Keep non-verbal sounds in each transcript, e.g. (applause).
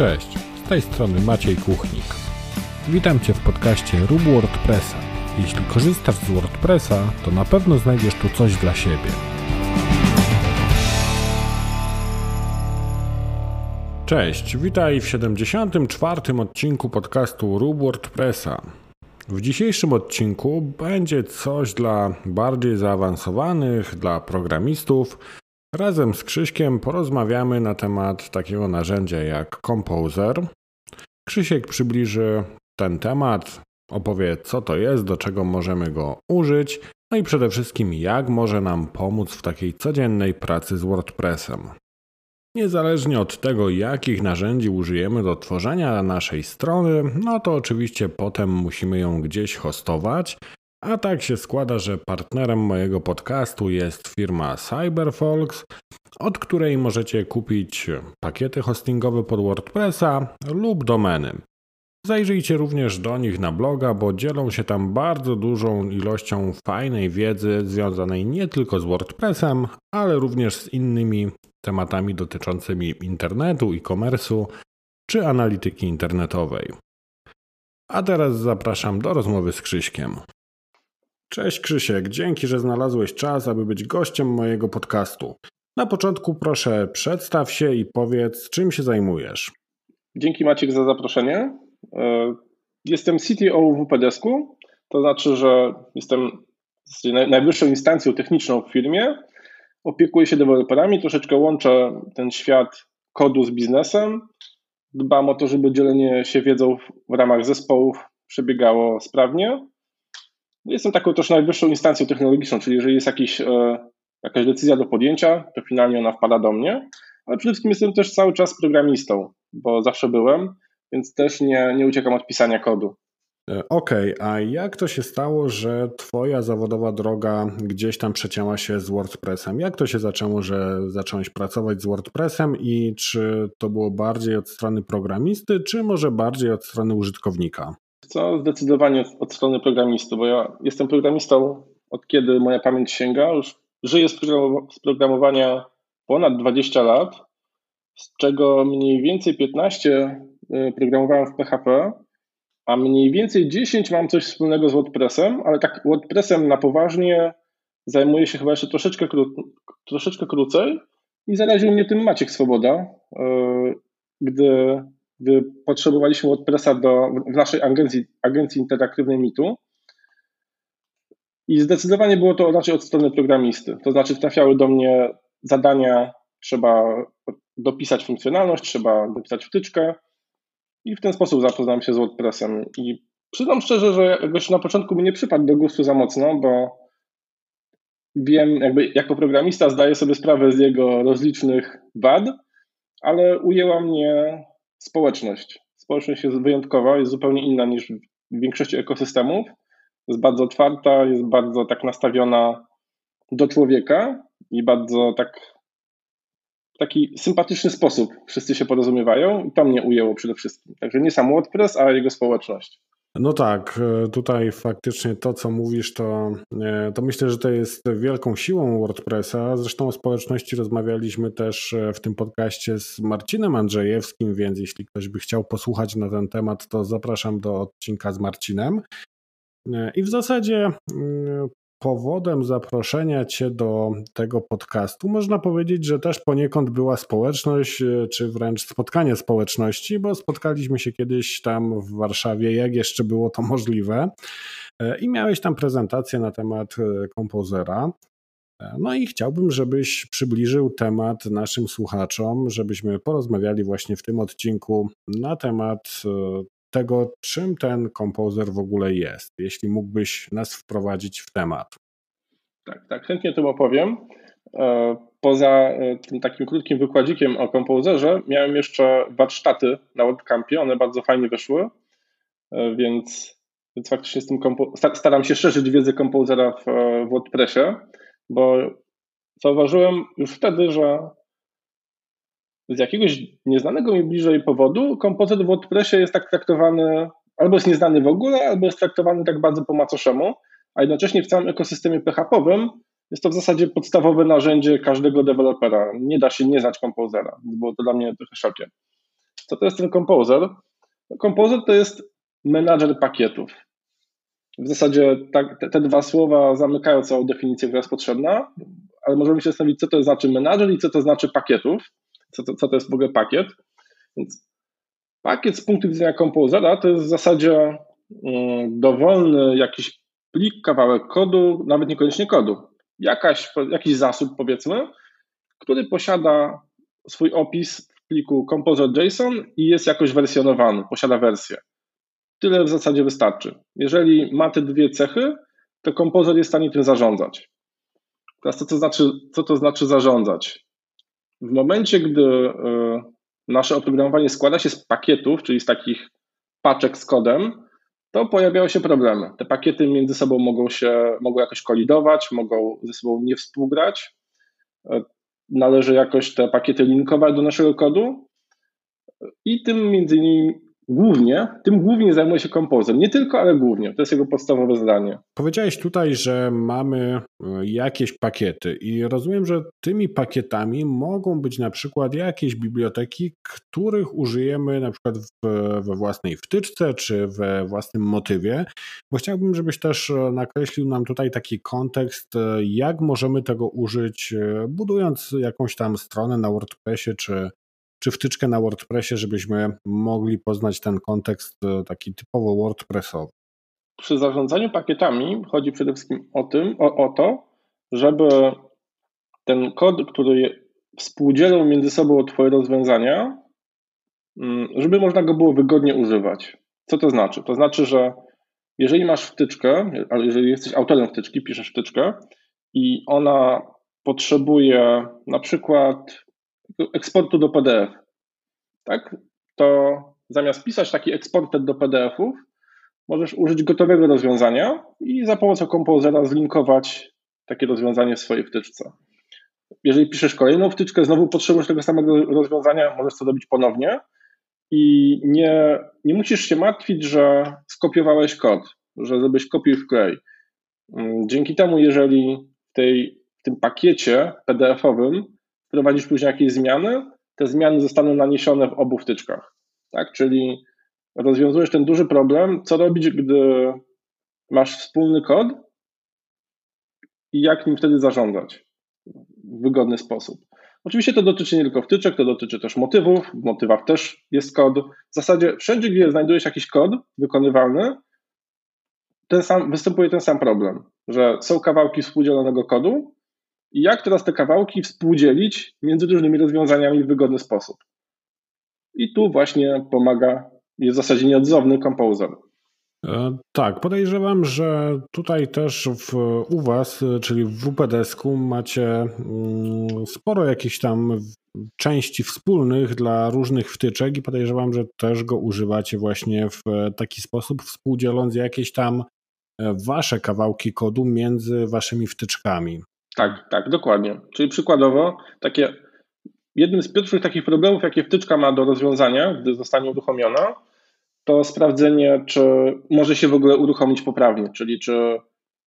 Cześć, z tej strony Maciej Kuchnik. Witam Cię w podcaście Rób WordPressa. Jeśli korzystasz z WordPressa, to na pewno znajdziesz tu coś dla siebie. Cześć, witaj w 74. odcinku podcastu Rób WordPressa. W dzisiejszym odcinku będzie coś dla bardziej zaawansowanych, dla programistów. Razem z Krzyśkiem porozmawiamy na temat takiego narzędzia jak Composer. Krzysiek przybliży ten temat, opowie co to jest, do czego możemy go użyć, no i przede wszystkim jak może nam pomóc w takiej codziennej pracy z WordPressem. Niezależnie od tego, jakich narzędzi użyjemy do tworzenia naszej strony, no to oczywiście potem musimy ją gdzieś hostować. A tak się składa, że partnerem mojego podcastu jest firma CyberFolks, od której możecie kupić pakiety hostingowe pod WordPressa lub domeny. Zajrzyjcie również do nich na bloga, bo dzielą się tam bardzo dużą ilością fajnej wiedzy związanej nie tylko z WordPressem, ale również z innymi tematami dotyczącymi internetu, e-commerce'u czy analityki internetowej. A teraz zapraszam do rozmowy z Krzyśkiem. Cześć Krzysiek, dzięki, że znalazłeś czas, aby być gościem mojego podcastu. Na początku proszę przedstaw się i powiedz, czym się zajmujesz. Dzięki Maciek za zaproszenie. E, jestem CTO w WPDesku, to znaczy, że jestem najwyższą instancją techniczną w firmie. Opiekuję się deweloperami, troszeczkę łączę ten świat kodu z biznesem. Dbam o to, żeby dzielenie się wiedzą w ramach zespołów przebiegało sprawnie. Jestem taką też najwyższą instancją technologiczną, czyli jeżeli jest jakiś, e, jakaś decyzja do podjęcia, to finalnie ona wpada do mnie, ale przede wszystkim jestem też cały czas programistą, bo zawsze byłem więc też nie, nie uciekam od pisania kodu. E, okej, okay, a jak to się stało, że Twoja zawodowa droga gdzieś tam przecięła się z WordPressem? Jak to się zaczęło, że zacząłeś pracować z WordPressem i czy to było bardziej od strony programisty, czy może bardziej od strony użytkownika? Co zdecydowanie od strony programisty, bo ja jestem programistą od kiedy moja pamięć sięga. Już żyję z programowania ponad 20 lat, z czego mniej więcej 15 Y, programowałem w PHP, a mniej więcej 10 mam coś wspólnego z WordPressem, ale tak WordPressem na poważnie zajmuję się chyba jeszcze troszeczkę, kró troszeczkę krócej i zaraził mnie tym Maciek Swoboda, y, gdy, gdy potrzebowaliśmy WordPressa do, w naszej agencji, agencji interaktywnej Mitu. I zdecydowanie było to raczej od strony programisty. To znaczy trafiały do mnie zadania, trzeba dopisać funkcjonalność, trzeba dopisać wtyczkę, i w ten sposób zapoznałem się z WordPressem. I przyznam szczerze, że jakoś na początku mi nie przypadł do gustu za mocno, bo wiem, jakby jako programista zdaję sobie sprawę z jego rozlicznych wad, ale ujęła mnie społeczność. Społeczność jest wyjątkowa, jest zupełnie inna niż w większości ekosystemów. Jest bardzo otwarta, jest bardzo tak nastawiona do człowieka i bardzo tak taki sympatyczny sposób wszyscy się porozumiewają i to mnie ujęło przede wszystkim. Także nie sam WordPress, a jego społeczność. No tak, e, tutaj faktycznie to, co mówisz, to, e, to myślę, że to jest wielką siłą WordPressa. Zresztą o społeczności rozmawialiśmy też e, w tym podcaście z Marcinem Andrzejewskim, więc jeśli ktoś by chciał posłuchać na ten temat, to zapraszam do odcinka z Marcinem. I w zasadzie mm, powodem zaproszenia Cię do tego podcastu można powiedzieć, że też poniekąd była społeczność, e, czy wręcz spotkanie społeczności, bo spotkaliśmy się kiedyś tam w Warszawie, jak jeszcze było to możliwe, e, i miałeś tam prezentację na temat e, kompozera. No i chciałbym, żebyś przybliżył temat naszym słuchaczom, żebyśmy porozmawiali właśnie w tym odcinku na temat tego, czym ten kompozer w ogóle jest, jeśli mógłbyś nas wprowadzić w temat. Tak, tak, chętnie tym opowiem. E, poza e, tym takim krótkim wykładzikiem o kompozerze, miałem jeszcze warsztaty na WordCampie, one bardzo fajnie wyszły, e, więc, więc faktycznie z tym staram się szerzyć wiedzę kompozera w WordPressie, bo zauważyłem już wtedy, że z jakiegoś nieznanego mi bliżej powodu kompozyt w WordPressie jest tak traktowany, albo jest nieznany w ogóle, albo jest traktowany tak bardzo po macoszemu, a jednocześnie w całym ekosystemie PHP-owym jest to w zasadzie podstawowe narzędzie każdego dewelopera. Nie da się nie znać kompozera, było to dla mnie trochę szokiem. Co to jest ten Composer? Composer to jest menadżer pakietów. W zasadzie tak, te, te, dwa słowa zamykają całą definicję, która jest potrzebna, ale możemy się zastanowić, co to znaczy menadżer i co to znaczy pakietów, co to, co to jest w ogóle pakiet. Więc pakiet z punktu widzenia kompozera to jest w zasadzie mm, dowolny jakiś plik, kawałek kodu, nawet niekoniecznie kodu, jakaś, jakiś zasób powiedzmy, który posiada swój opis w pliku composer.json i jest jakoś wersjonowany, posiada wersję. Tyle w zasadzie wystarczy. Jeżeli ma te dwie cechy, to kompozer jest w stanie tym zarządzać. Teraz to znaczy, co to znaczy zarządzać? W momencie, gdy y, nasze oprogramowanie składa się z pakietów, czyli z takich paczek z kodem, to pojawiają się problemy. Te pakiety między sobą mogą się mogą jakoś kolidować, mogą ze sobą nie współgrać. Y, należy jakoś te pakiety linkować do naszego kodu i tym między innymi głównie, tym głównie zajmuje się kompozer. Nie tylko, ale głównie. To jest jego podstawowe zadanie. Powiedziałeś tutaj, że mamy e, jakieś pakiety i rozumiem, że tymi pakietami mogą być na przykład jakieś biblioteki, których użyjemy na przykład we własnej wtyczce czy we własnym motywie, bo chciałbym, żebyś też e, nakreślił nam tutaj taki kontekst, e, jak możemy tego użyć, budując jakąś tam stronę na WordPressie czy czy wtyczkę na WordPressie, żebyśmy mogli poznać ten kontekst e, taki typowo WordPressowy? Przy zarządzaniu pakietami chodzi przede wszystkim o, tym, o, o to, żeby ten kod, który współdzielą między sobą Twoje rozwiązania, mm, żeby można go było wygodnie używać. Co to znaczy? To znaczy, że jeżeli masz wtyczkę, jeżeli jesteś autorem wtyczki, piszesz wtyczkę i ona potrzebuje na przykład eksportu do PDF, tak, to zamiast pisać taki eksporter do PDF-ów, możesz użyć gotowego rozwiązania i za pomocą kompozera zlinkować takie rozwiązanie w swojej wtyczce. Jeżeli piszesz kolejną wtyczkę, znowu potrzebujesz tego samego rozwiązania, możesz to zrobić ponownie i nie, nie musisz się martwić, że skopiowałeś kod, że zrobisz kopiuj wklej. Mm, dzięki temu, jeżeli w, tej, w tym pakiecie PDF-owym wprowadzisz później jakieś zmiany, te zmiany zostaną naniesione w obu wtyczkach. Tak? Czyli rozwiązujesz ten duży problem, co robić, gdy masz wspólny kod i jak nim wtedy zarządzać w wygodny sposób. Oczywiście to dotyczy nie tylko wtyczek, to dotyczy też motywów. W motywach też jest kod. W zasadzie wszędzie, gdzie znajdujesz jakiś kod wykonywalny, ten sam, występuje ten sam problem, że są kawałki współdzielonego kodu i jak teraz te kawałki współdzielić między różnymi rozwiązaniami w wygodny sposób. I tu właśnie pomaga, jest w zasadzie nieodzowny kompozer. E, tak, podejrzewam, że tutaj też w, u Was, czyli w WPDS-ku, macie mm, sporo jakichś tam części wspólnych dla różnych wtyczek i podejrzewam, że też go używacie właśnie w taki sposób, współdzieląc jakieś tam e, Wasze kawałki kodu między Waszymi wtyczkami. Tak, tak, dokładnie. Czyli przykładowo, takie, jednym z pierwszych takich problemów, jakie wtyczka ma do rozwiązania, gdy zostanie uruchomiona, to sprawdzenie, czy może się w ogóle uruchomić poprawnie, czyli czy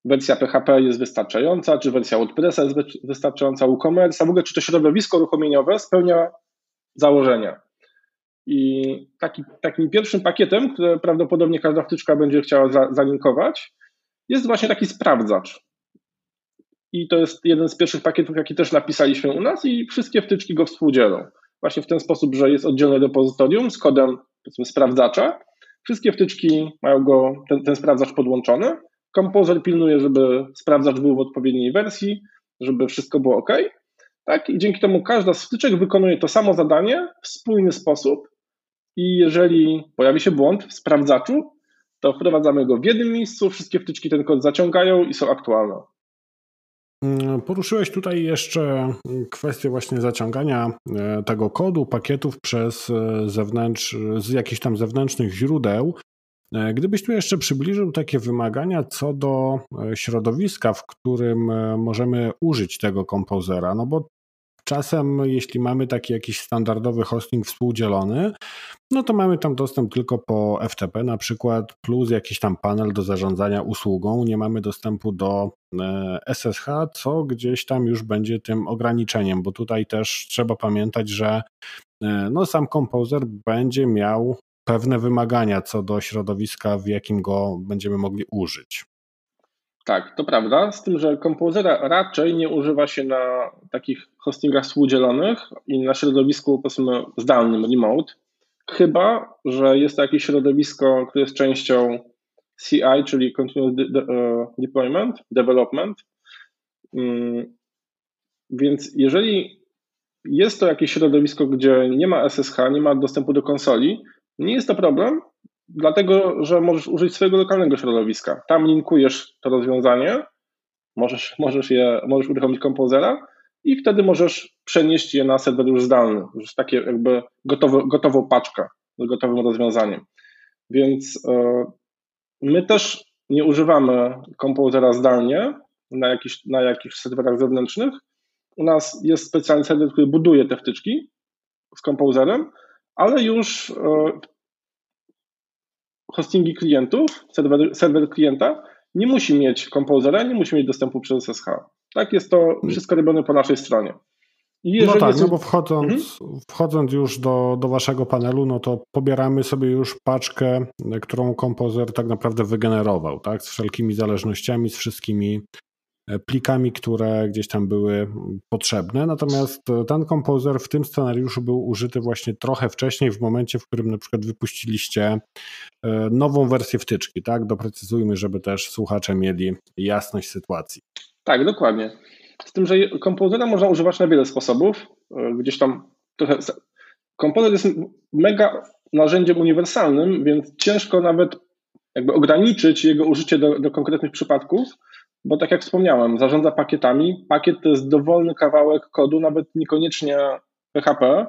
wersja PHP jest wystarczająca, czy wersja WordPressa jest wystarczająca, WooCommerce, a w ogóle czy to środowisko uruchomieniowe spełnia założenia. I taki, takim pierwszym pakietem, który prawdopodobnie każda wtyczka będzie chciała za, zalinkować, jest właśnie taki sprawdzacz i to jest jeden z pierwszych pakietów, jaki też napisaliśmy u nas i wszystkie wtyczki go współdzielą. Właśnie w ten sposób, że jest oddzielne repozytorium z kodem sprawdzacza. Wszystkie wtyczki mają go, ten, ten sprawdzacz podłączony. Kompozer pilnuje, żeby sprawdzacz był w odpowiedniej wersji, żeby wszystko było ok. Tak? I dzięki temu każda z wtyczek wykonuje to samo zadanie w spójny sposób. I jeżeli pojawi się błąd w sprawdzaczu, to wprowadzamy go w jednym miejscu, wszystkie wtyczki ten kod zaciągają i są aktualne. Mm, poruszyłeś tutaj jeszcze kwestię właśnie zaciągania e, tego kodu, pakietów przez e, zewnętrz, z jakichś tam zewnętrznych źródeł. E, gdybyś tu jeszcze przybliżył takie wymagania co do środowiska, w którym możemy użyć tego kompozera, no bo Czasem, jeśli mamy taki jakiś standardowy hosting współdzielony, no to mamy tam dostęp tylko po FTP na przykład, plus jakiś tam panel do zarządzania usługą. Nie mamy dostępu do SSH, co gdzieś tam już będzie tym ograniczeniem, bo tutaj też trzeba pamiętać, że no sam kompozer będzie miał pewne wymagania co do środowiska, w jakim go będziemy mogli użyć. Tak, to prawda, z tym, że kompozera raczej nie używa się na takich hostingach współdzielonych i na środowisku powiedzmy zdalnym, remote, chyba, że jest to jakieś środowisko, które jest częścią CI, czyli Continuous e, Deployment, Development. Mm, więc jeżeli jest to jakieś środowisko, gdzie nie ma SSH, nie ma dostępu do konsoli, nie jest to problem, dlatego że możesz użyć swojego lokalnego środowiska. Tam linkujesz to rozwiązanie, możesz, możesz, je, możesz uruchomić kompozera i wtedy możesz przenieść je na serwer już zdalny, już takie jakby gotowe, gotową paczkę z gotowym rozwiązaniem. Więc yy, my też nie używamy kompozera zdalnie na jakichś, na jakichś serwerach zewnętrznych. U nas jest specjalny serwer, który buduje te wtyczki z kompozerem, ale już yy, hostingi klientów, serwer, serwer klienta nie musi mieć kompozera, nie musi mieć dostępu przez SSH. Tak jest to wszystko robione po naszej stronie. no tak, no bo wchodząc, mhm. wchodząc już do, do waszego panelu, no to pobieramy sobie już paczkę, którą kompozer tak naprawdę wygenerował, tak? Z wszelkimi zależnościami, z wszystkimi plikami, które gdzieś tam były potrzebne. Natomiast e, ten kompozer w tym scenariuszu był użyty właśnie trochę wcześniej, w momencie, w którym na przykład wypuściliście e, nową wersję wtyczki, tak? Doprecyzujmy, żeby też słuchacze mieli jasność sytuacji. Tak, dokładnie. Z tym, że kompozera można używać na wiele sposobów. Gdzieś tam trochę. Kompozer jest mega narzędziem uniwersalnym, więc ciężko nawet jakby ograniczyć jego użycie do, do konkretnych przypadków bo tak jak wspomniałem, zarządza pakietami. Pakiet to jest dowolny kawałek kodu, nawet niekoniecznie PHP,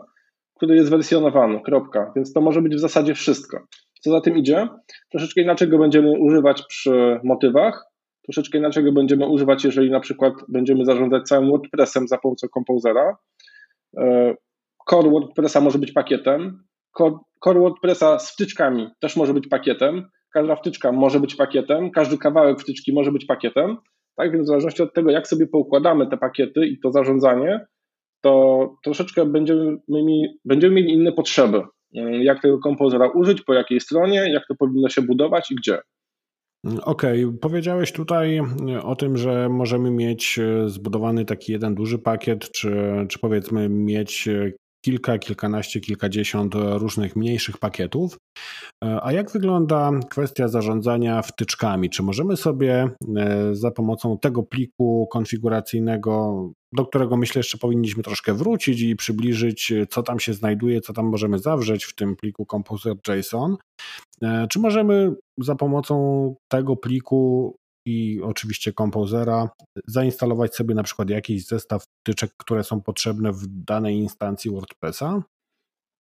który jest wersjonowany, kropka. Więc to może być w zasadzie wszystko. Co za tym idzie? Troszeczkę inaczej go będziemy używać przy motywach, troszeczkę inaczej go będziemy używać, jeżeli na przykład będziemy zarządzać całym WordPressem za pomocą Composera. E, core WordPressa może być pakietem, core WordPressa z wtyczkami też może być pakietem, każda wtyczka może być pakietem, każdy kawałek wtyczki może być pakietem, tak? Więc w zależności od tego, jak sobie poukładamy te pakiety i to zarządzanie, to troszeczkę będziemy mieli, będziemy mieli inne potrzeby. Jak tego kompozera użyć, po jakiej stronie, jak to powinno się budować i gdzie. Okej, okay. powiedziałeś tutaj o tym, że możemy mieć zbudowany taki jeden duży pakiet, czy, czy powiedzmy mieć kilka, kilkanaście, kilkadziesiąt różnych mniejszych pakietów. A jak wygląda kwestia zarządzania wtyczkami? Czy możemy sobie e, za pomocą tego pliku konfiguracyjnego, do którego myślę jeszcze powinniśmy troszkę wrócić i przybliżyć, co tam się znajduje, co tam możemy zawrzeć w tym pliku Composer.json, e, czy możemy za pomocą tego pliku i oczywiście Composera zainstalować sobie na przykład jakiś zestaw wtyczek, które są potrzebne w danej instancji WordPressa?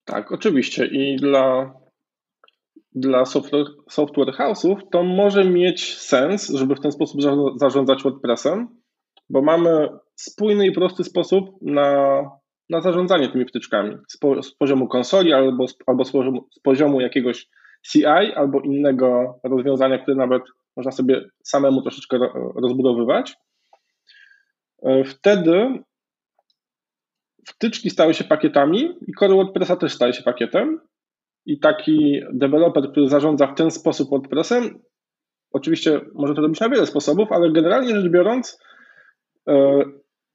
Tak, oczywiście. I dla, dla software, software house'ów to może mieć sens, żeby w ten sposób zarządzać WordPressem, bo mamy spójny i prosty sposób na, na zarządzanie tymi wtyczkami z, po, z poziomu konsoli albo, albo z, poziomu, z poziomu jakiegoś CI albo innego rozwiązania, które nawet można sobie samemu troszeczkę rozbudowywać. E, wtedy wtyczki stały się pakietami i Core WordPressa też staje się pakietem. I taki deweloper, który zarządza w ten sposób WordPressem, oczywiście może to robić na wiele sposobów, ale generalnie rzecz biorąc, e,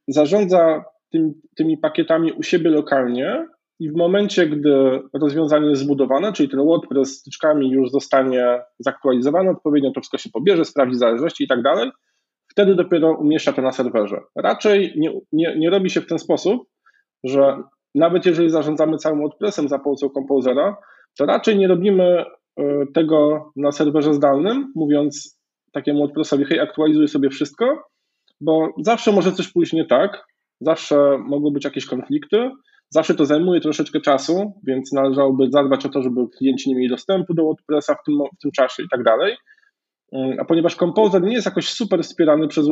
zarządza tym, tymi pakietami u siebie lokalnie i w momencie, gdy rozwiązanie jest zbudowane, czyli ten WordPress z styczkami już zostanie zaktualizowany odpowiednio, to wszystko się pobierze, sprawdzi zależności i tak dalej, wtedy dopiero umieszcza to na serwerze. Raczej nie, nie, nie robi się w ten sposób, że nawet jeżeli zarządzamy całym WordPressem za pomocą Composera, to raczej nie robimy e, tego na serwerze zdalnym, mówiąc takiemu WordPressowi, hej, aktualizuj sobie wszystko, bo zawsze może coś pójść nie tak, zawsze mogą być jakieś konflikty, Zawsze to zajmuje troszeczkę czasu, więc należałoby zadbać o to, żeby klienci nie mieli dostępu do WordPressa w tym, w tym czasie i tak dalej. A ponieważ Composer nie jest jakoś super wspierany przez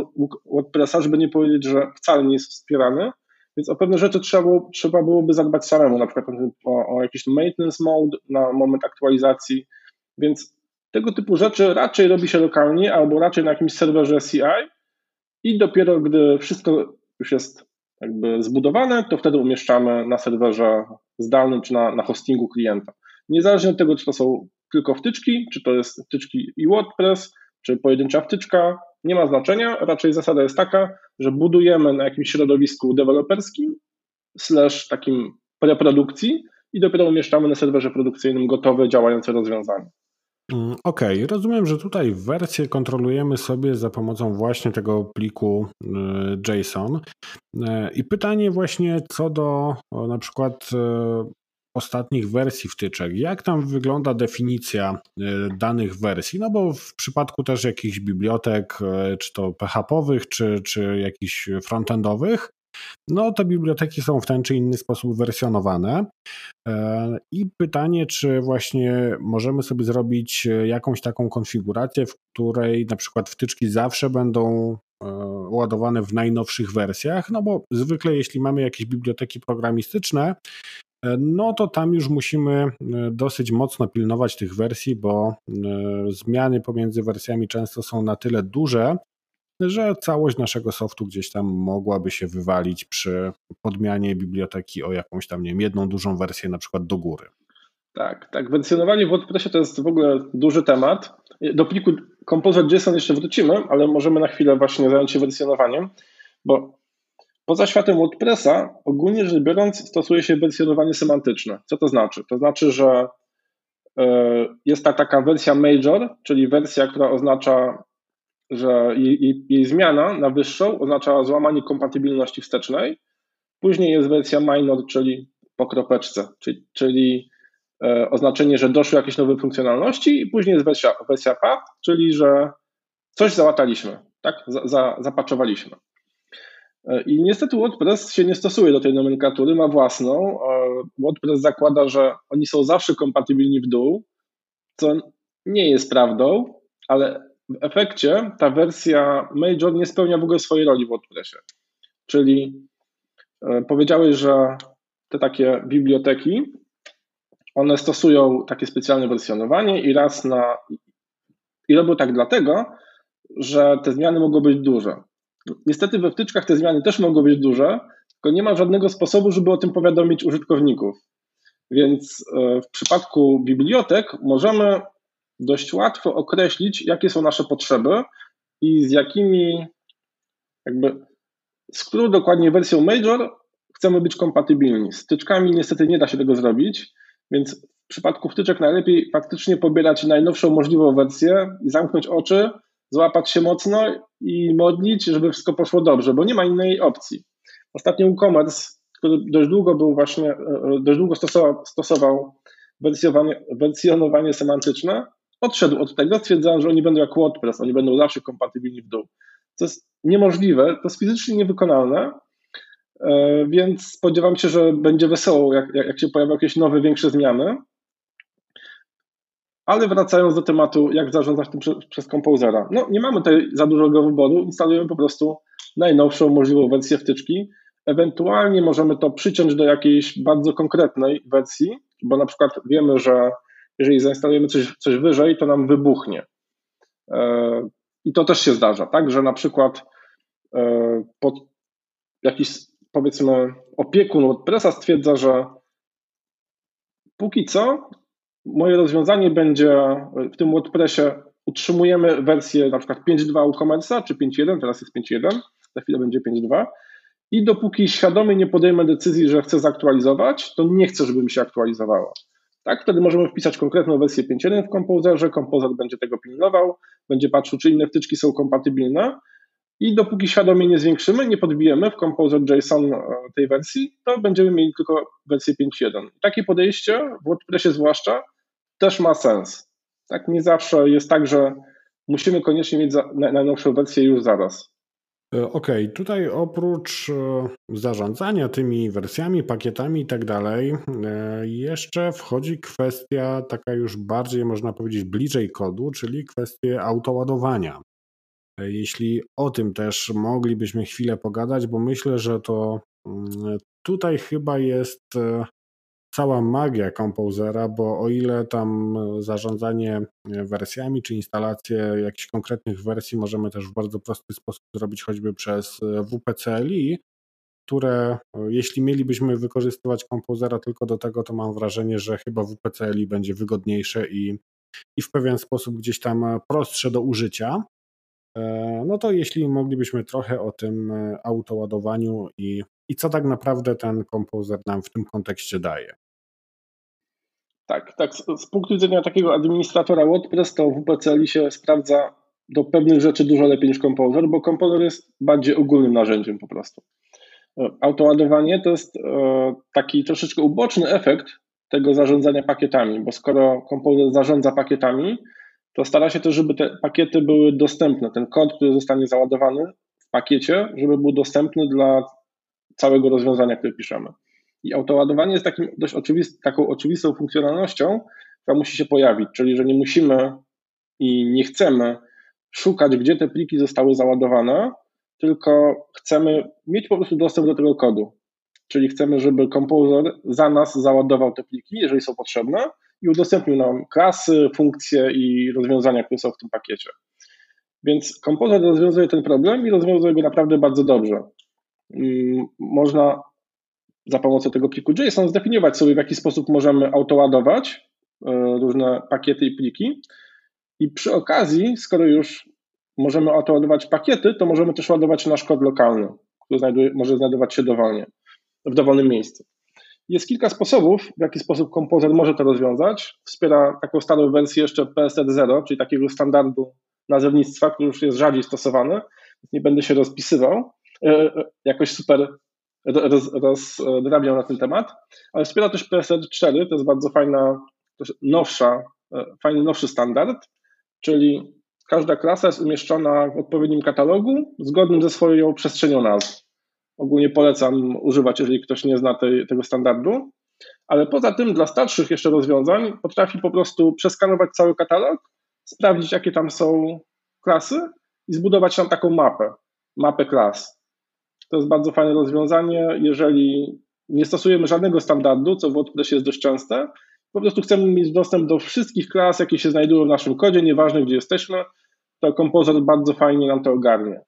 WordPressa, żeby nie powiedzieć, że wcale nie jest wspierany, więc o pewne rzeczy trzeba, było, trzeba byłoby zadbać samemu, na przykład o, o jakiś maintenance mode na moment aktualizacji, więc tego typu rzeczy raczej robi się lokalnie albo raczej na jakimś serwerze CI i dopiero gdy wszystko już jest jakby zbudowane, to wtedy umieszczamy na serwerze zdalnym czy na, na hostingu klienta. Niezależnie od tego, czy to są tylko wtyczki, czy to jest wtyczki i WordPress, czy pojedyncza wtyczka, nie ma znaczenia. Raczej zasada jest taka, że budujemy na jakimś środowisku deweloperskim, slash takim preprodukcji i dopiero umieszczamy na serwerze produkcyjnym gotowe, działające rozwiązanie. Mm, okej, okay. rozumiem, że tutaj wersję kontrolujemy sobie za pomocą właśnie tego pliku y, JSON. Y, I pytanie właśnie co do na przykład y, ostatnich wersji wtyczek. Jak tam wygląda definicja danych wersji? No bo w przypadku też jakichś bibliotek, czy to PHP-owych, czy, czy jakichś frontendowych, no te biblioteki są w ten czy inny sposób wersjonowane. E, I pytanie, czy właśnie możemy sobie zrobić e, jakąś taką konfigurację, w której na przykład wtyczki zawsze będą e, ładowane w najnowszych wersjach, no bo zwykle jeśli mamy jakieś biblioteki programistyczne, no to tam już musimy dosyć mocno pilnować tych wersji, bo zmiany pomiędzy wersjami często są na tyle duże, że całość naszego softu gdzieś tam mogłaby się wywalić przy podmianie biblioteki o jakąś tam, nie wiem, jedną dużą wersję na przykład do góry. Tak, tak. Wersjonowanie w WordPressie to jest w ogóle duży temat. Do pliku Composer.json jeszcze wrócimy, ale możemy na chwilę właśnie zająć się wersjonowaniem, bo poza światem WordPressa ogólnie rzecz biorąc stosuje się wersjonowanie semantyczne. Co to znaczy? To znaczy, że e, jest ta taka wersja major, czyli wersja, która oznacza że jej, jej, zmiana na wyższą oznacza złamanie kompatybilności wstecznej. Później jest wersja minor, czyli po kropeczce, czyli, czyli e, oznaczenie, że doszły jakieś nowe funkcjonalności i później jest wersja, wersja path, czyli że coś załataliśmy, tak? Za, za, zapaczowaliśmy. E, I niestety WordPress się nie stosuje do tej nomenklatury, ma własną. E, WordPress zakłada, że oni są zawsze kompatybilni w dół, co nie jest prawdą, ale w efekcie ta wersja Major nie spełnia w ogóle swojej roli w WordPressie. Czyli e, powiedziałeś, że te takie biblioteki, one stosują takie specjalne wersjonowanie i raz na. I robią tak dlatego, że te zmiany mogą być duże. Niestety we wtyczkach te zmiany też mogą być duże, tylko nie ma żadnego sposobu, żeby o tym powiadomić użytkowników. Więc e, w przypadku bibliotek możemy dość łatwo określić, jakie są nasze potrzeby i z jakimi, jakby, z którą dokładnie wersją major chcemy być kompatybilni. Z wtyczkami niestety nie da się tego zrobić, więc w przypadku wtyczek najlepiej faktycznie pobierać najnowszą możliwą wersję i zamknąć oczy, złapać się mocno i modlić, żeby wszystko poszło dobrze, bo nie ma innej opcji. Ostatnio e-commerce, który dość długo był właśnie, e, e, dość długo stosował, stosował wersjonowanie semantyczne, odszedł od tego, stwierdzając, że oni będą jak WordPress, oni będą zawsze kompatybilni w dół. To jest niemożliwe, to jest fizycznie niewykonalne, e, więc spodziewam się, że będzie wesoło, jak, jak się pojawią jakieś nowe, większe zmiany. Ale wracając do tematu, jak zarządzać tym przez, przez Composera. No, nie mamy tutaj za dużego wyboru, instalujemy po prostu najnowszą możliwą wersję wtyczki. Ewentualnie możemy to przyciąć do jakiejś bardzo konkretnej wersji, bo na przykład wiemy, że jeżeli zainstalujemy coś, coś wyżej, to nam wybuchnie. E, I to też się zdarza, tak, że na przykład e, pod jakiś powiedzmy opiekun WordPressa stwierdza, że póki co moje rozwiązanie będzie w tym WordPressie utrzymujemy wersję na przykład 5.2 WooCommerce'a czy 5.1, teraz jest 5.1, za chwilę będzie 5.2 i dopóki świadomie nie podejmę decyzji, że chcę zaktualizować, to nie chcę, żeby mi się aktualizowała. Tak, wtedy możemy wpisać konkretną wersję 5.1 w kompozerze, kompozer będzie tego pilnował, będzie patrzył, czy inne wtyczki są kompatybilne i dopóki świadomie nie zwiększymy, nie podbijemy w Composer JSON e, tej wersji, to będziemy mieli tylko wersję 5.1. Takie podejście w WordPressie zwłaszcza też ma sens. Tak, nie zawsze jest tak, że musimy koniecznie mieć najnowszą wersję już zaraz. E, okej, okay, tutaj oprócz e, zarządzania tymi wersjami, pakietami i tak dalej, e, jeszcze wchodzi kwestia taka już bardziej, można powiedzieć, bliżej kodu, czyli kwestie autoładowania. Jeśli o tym też moglibyśmy chwilę pogadać, bo myślę, że to mm, tutaj chyba jest cała magia Composera, bo o ile tam zarządzanie wersjami czy instalację jakichś konkretnych wersji możemy też w bardzo prosty sposób zrobić choćby przez WPCLI, które jeśli mielibyśmy wykorzystywać kompozera tylko do tego, to mam wrażenie, że chyba WPCLi będzie wygodniejsze i, i w pewien sposób gdzieś tam prostsze do użycia. E, no to jeśli moglibyśmy trochę o tym autoładowaniu i, i co tak naprawdę ten kompozer nam w tym kontekście daje. Tak, tak. Z, punktu widzenia takiego administratora WordPress, to WPCLi się sprawdza do pewnych rzeczy dużo lepiej niż Composer, bo Composer jest bardziej ogólnym narzędziem po prostu. E, autoładowanie to jest taki troszeczkę uboczny efekt tego zarządzania pakietami, bo skoro Composer zarządza pakietami, to stara się też, żeby te pakiety były dostępne. Ten kod, który zostanie załadowany w pakiecie, żeby był dostępny dla całego rozwiązania, które piszemy. I autoładowanie jest takim dość oczywist, taką oczywistą funkcjonalnością, która musi się pojawić, czyli że nie musimy i nie chcemy szukać, gdzie te pliki zostały załadowane, tylko chcemy mieć po prostu dostęp do tego kodu. Czyli chcemy, żeby kompozytor za nas załadował te pliki, jeżeli są potrzebne, i udostępnił nam klasy, funkcje i rozwiązania, które są w tym pakiecie. Więc kompozytor rozwiązuje ten problem i rozwiązuje go naprawdę bardzo dobrze. Mm, można za pomocą tego pliku JSON zdefiniować sobie, w jaki sposób możemy autoładować e, różne pakiety i pliki. I przy okazji, skoro już możemy autoładować pakiety, to możemy też ładować nasz kod lokalny, który znajduje, może znajdować się dowolnie, w dowolnym miejscu. Jest kilka sposobów, w jaki sposób kompozytor może to rozwiązać. Wspiera taką starą wersję jeszcze PSR0, czyli takiego standardu nazewnictwa, który już jest rzadziej stosowany. Nie będę się rozpisywał, e, e, jakoś super roz, rozdrabiał na ten temat, ale wspiera też PSR4, to jest bardzo fajna, nowsza, e, fajny nowszy standard, czyli każda klasa jest umieszczona w odpowiednim katalogu zgodnym ze swoją przestrzenią nazw. Ogólnie polecam używać, jeżeli ktoś nie zna tej, tego standardu. Ale poza tym dla starszych jeszcze rozwiązań potrafi po prostu przeskanować cały katalog, sprawdzić jakie tam są klasy i zbudować tam taką mapę, mapę klas. To jest bardzo fajne rozwiązanie, jeżeli nie stosujemy żadnego standardu, co w WordPressie jest dość częste, po prostu chcemy mieć dostęp do wszystkich klas, jakie się znajdują w naszym kodzie, nieważne gdzie jesteśmy, to kompozytor bardzo fajnie nam to ogarnie.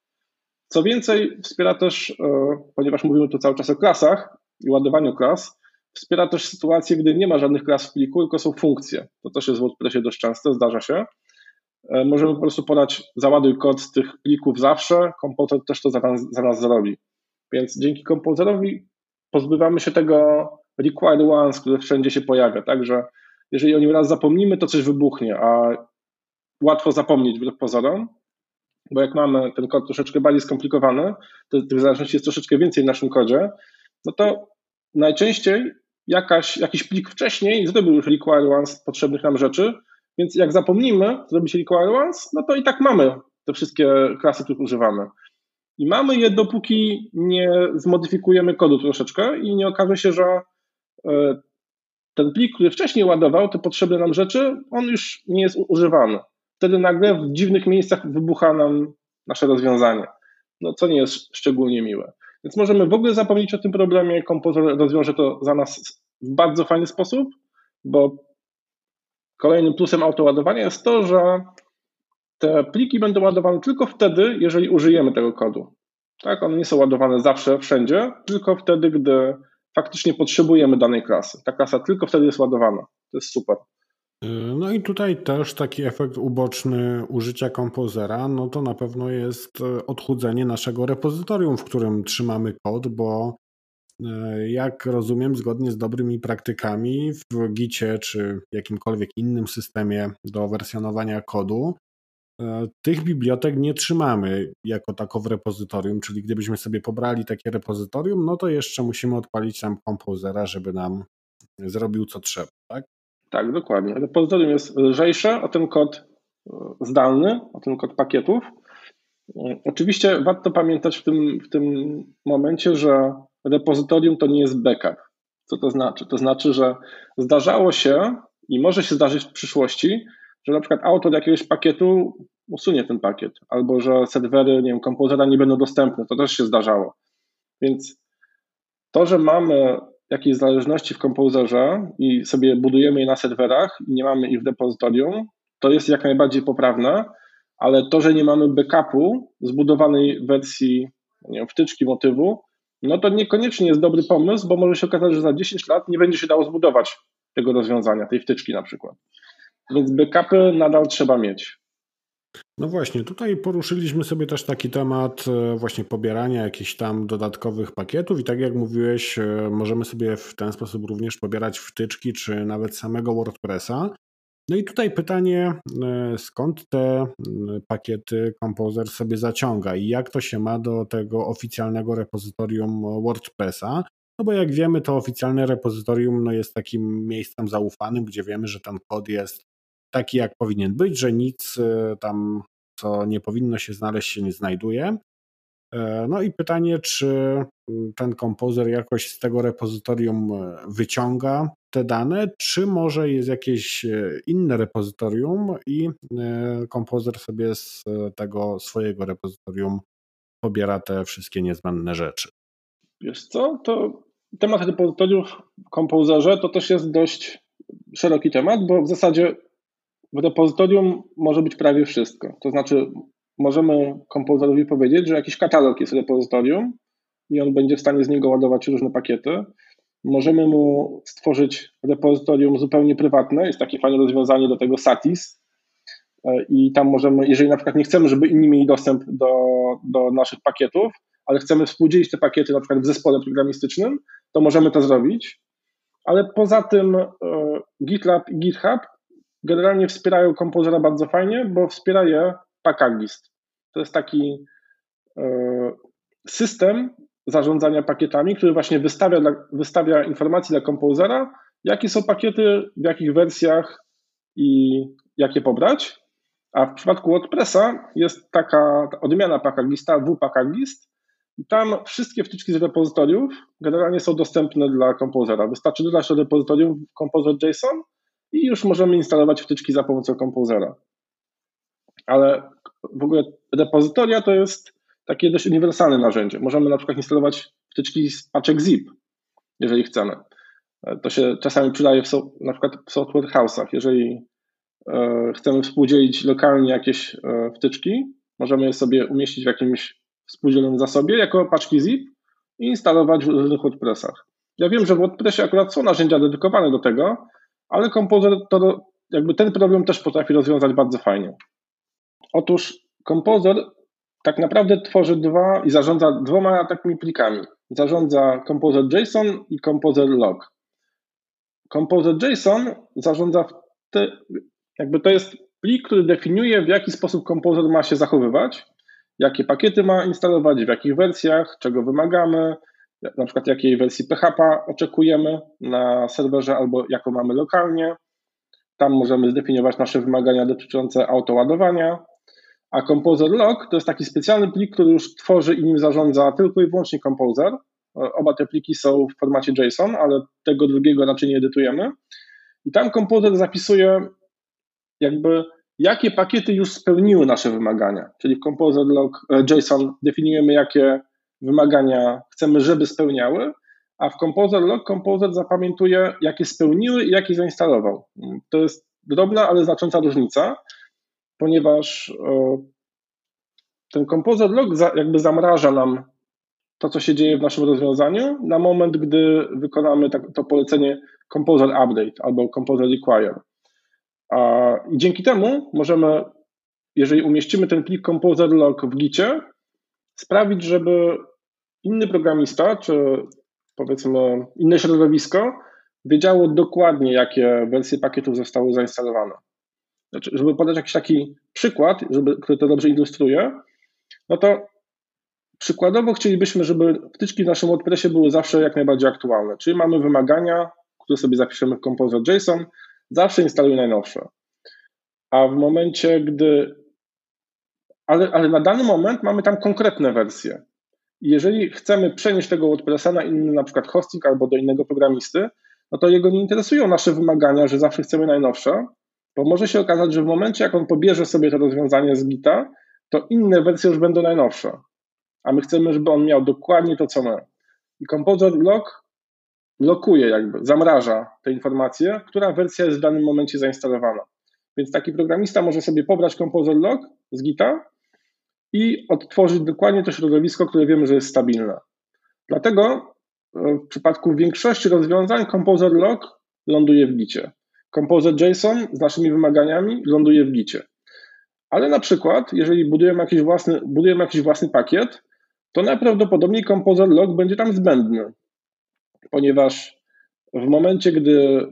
Co więcej, wspiera też, e, ponieważ mówimy tu cały czas o klasach i ładowaniu klas, wspiera też sytuację, gdy nie ma żadnych klas w pliku, tylko są funkcje. To też jest w WordPressie dość często, zdarza się. E, możemy po prostu podać załaduj kod z tych plików zawsze, kompozytor też to za nas, za nas zrobi. Więc dzięki kompozorowi pozbywamy się tego required once, który wszędzie się pojawia, także jeżeli o nim raz zapomnimy, to coś wybuchnie, a łatwo zapomnieć wbrew pozorom, bo jak mamy ten kod troszeczkę bardziej skomplikowany, to tych zależności jest troszeczkę więcej w naszym kodzie, no to najczęściej jakaś, jakiś plik wcześniej zrobił już require once potrzebnych nam rzeczy, więc jak zapomnimy zrobić require once, no to i tak mamy te wszystkie klasy, których używamy. I mamy je, dopóki nie zmodyfikujemy kodu troszeczkę i nie okaże się, że e, ten plik, który wcześniej ładował te potrzebne nam rzeczy, on już nie jest używany wtedy nagle w dziwnych miejscach wybucha nam nasze rozwiązanie, no, co nie jest szczególnie miłe. Więc możemy w ogóle zapomnieć o tym problemie, kompozytor rozwiąże to za nas w bardzo fajny sposób, bo kolejnym plusem autoładowania jest to, że te pliki będą ładowane tylko wtedy, jeżeli użyjemy tego kodu. Tak, one nie są ładowane zawsze, wszędzie, tylko wtedy, gdy faktycznie potrzebujemy danej klasy. Ta klasa tylko wtedy jest ładowana. To jest super. No i tutaj też taki efekt uboczny użycia kompozera, no to na pewno jest e, odchudzenie naszego repozytorium, w którym trzymamy kod, bo e, jak rozumiem, zgodnie z dobrymi praktykami w Gicie czy jakimkolwiek innym systemie do wersjonowania kodu, tych bibliotek nie trzymamy jako tako w repozytorium, czyli gdybyśmy sobie pobrali takie repozytorium, no to jeszcze musimy odpalić tam kompozera, żeby nam zrobił co trzeba, tak? Tak, dokładnie. Repozytorium jest lżejsze o ten kod e, zdalny, o ten kod pakietów. E, oczywiście warto pamiętać w tym, w tym momencie, że repozytorium to nie jest backup. Co to znaczy? To znaczy, że zdarzało się i może się zdarzyć w przyszłości, że na przykład autor jakiegoś pakietu usunie ten pakiet, albo że serwery, nie wiem, nie będą dostępne. To też się zdarzało. Więc to, że mamy jakieś zależności w kompozerze i sobie budujemy je na serwerach i nie mamy ich w depozytorium, to jest jak najbardziej poprawne, ale to, że nie mamy backupu zbudowanej wersji nie wiem, wtyczki motywu, no to niekoniecznie jest dobry pomysł, bo może się okazać, że za 10 lat nie będzie się dało zbudować tego rozwiązania, tej wtyczki na przykład. Więc backupy nadal trzeba mieć. No właśnie, tutaj poruszyliśmy sobie też taki temat e, właśnie pobierania jakichś tam dodatkowych pakietów i tak jak mówiłeś, e, możemy sobie w ten sposób również pobierać wtyczki czy nawet samego WordPressa. No i tutaj pytanie, e, skąd te pakiety Composer sobie zaciąga i jak to się ma do tego oficjalnego repozytorium WordPressa? No bo jak wiemy, to oficjalne repozytorium no jest takim miejscem zaufanym, gdzie wiemy, że ten kod jest taki, jak powinien być, że nic e, tam, co nie powinno się znaleźć, się nie znajduje. E, no i pytanie, czy ten kompozer jakoś z tego repozytorium e, wyciąga te dane, czy może jest jakieś inne repozytorium i kompozer sobie z tego swojego repozytorium pobiera te wszystkie niezbędne rzeczy. Wiesz co, to temat repozytoriów w kompozerze to też jest dość szeroki temat, bo w zasadzie w repozytorium może być prawie wszystko. To znaczy, możemy kompozytorowi powiedzieć, że jakiś katalog jest repozytorium i on będzie w stanie z niego ładować różne pakiety. Możemy mu stworzyć repozytorium zupełnie prywatne. Jest takie fajne rozwiązanie do tego Satis. E, I tam możemy, jeżeli na przykład nie chcemy, żeby inni mieli dostęp do, do naszych pakietów, ale chcemy współdzielić te pakiety na przykład w zespole programistycznym, to możemy to zrobić. Ale poza tym e, GitLab i GitHub generalnie wspierają kompozera bardzo fajnie, bo wspiera je Packagist. To jest taki e, system zarządzania pakietami, który właśnie wystawia, wystawia informacje dla kompozera, jakie są pakiety, w jakich wersjach i jakie pobrać. A w przypadku WordPressa jest taka odmiana Packagista, wPackagist, i tam wszystkie wtyczki z repozytoriów generalnie są dostępne dla kompozera. Wystarczy dodać do repozytorium Composer.json i już możemy instalować wtyczki za pomocą kompozera. Ale w ogóle repozytoria to jest takie dość uniwersalne narzędzie. Możemy na przykład instalować wtyczki z paczek zip, jeżeli chcemy. To się czasami przydaje w so, na przykład w software house'ach. Jeżeli e, chcemy współdzielić lokalnie jakieś e, wtyczki, możemy je sobie umieścić w jakimś współdzielonym zasobie jako paczki zip i instalować w różnych WordPressach. Ja wiem, że w WordPressie akurat są narzędzia dedykowane do tego, ale kompozer to jakby ten problem też potrafi rozwiązać bardzo fajnie. Otóż kompozer tak naprawdę tworzy dwa i zarządza dwoma takimi plikami. Zarządza kompozer JSON i kompozer log. Kompozer JSON zarządza te, jakby to jest plik, który definiuje w jaki sposób kompozer ma się zachowywać, jakie pakiety ma instalować, w jakich wersjach, czego wymagamy, na przykład jakiej wersji PHP oczekujemy na serwerze albo jaką mamy lokalnie. Tam możemy zdefiniować nasze wymagania dotyczące autoładowania. A Composer Log to jest taki specjalny plik, który już tworzy i nim zarządza tylko i wyłącznie Composer. Oba te pliki są w formacie JSON, ale tego drugiego raczej nie edytujemy. I tam Composer zapisuje jakby jakie pakiety już spełniły nasze wymagania. Czyli w Composer Log e, JSON definiujemy, jakie wymagania chcemy, żeby spełniały, a w Composer Log Composer zapamiętuje, jakie spełniły i jakie zainstalował. To jest drobna, ale znacząca różnica, ponieważ e, ten Composer Log jakby zamraża nam to, co się dzieje w naszym rozwiązaniu, na moment, gdy wykonamy to polecenie Composer Update albo Composer Require. I dzięki temu możemy, jeżeli umieścimy ten plik Composer Log w Gicie, sprawić, żeby inny programista, czy powiedzmy inne środowisko, wiedziało dokładnie, jakie wersje pakietów zostały zainstalowane. Znaczy, żeby podać jakiś taki przykład, żeby, który to dobrze ilustruje, no to przykładowo chcielibyśmy, żeby wtyczki w naszym WordPressie były zawsze jak najbardziej aktualne. Czyli mamy wymagania, które sobie zapiszemy w Composer JSON, zawsze instaluj najnowsze. A w momencie, gdy. Ale, ale na dany moment mamy tam konkretne wersje. Jeżeli chcemy przenieść tego WordPressa na inny na przykład hosting albo do innego programisty, no to jego nie interesują nasze wymagania, że zawsze chcemy najnowsze, bo może się okazać, że w momencie, jak on pobierze sobie to rozwiązanie z Gita, to inne wersje już będą najnowsze. A my chcemy, żeby on miał dokładnie to, co my. I Composer Log lokuje, jakby zamraża te informacje, która wersja jest w danym momencie zainstalowana. Więc taki programista może sobie pobrać Composer Log z Gita i odtworzyć dokładnie to środowisko, które wiemy, że jest stabilne. Dlatego e, w przypadku większości rozwiązań Composer Log ląduje w gicie. Composer JSON z naszymi wymaganiami ląduje w gicie. Ale na przykład, jeżeli budujemy jakiś własny, budujemy jakiś własny pakiet, to najprawdopodobniej Composer Log będzie tam zbędny, ponieważ w momencie, gdy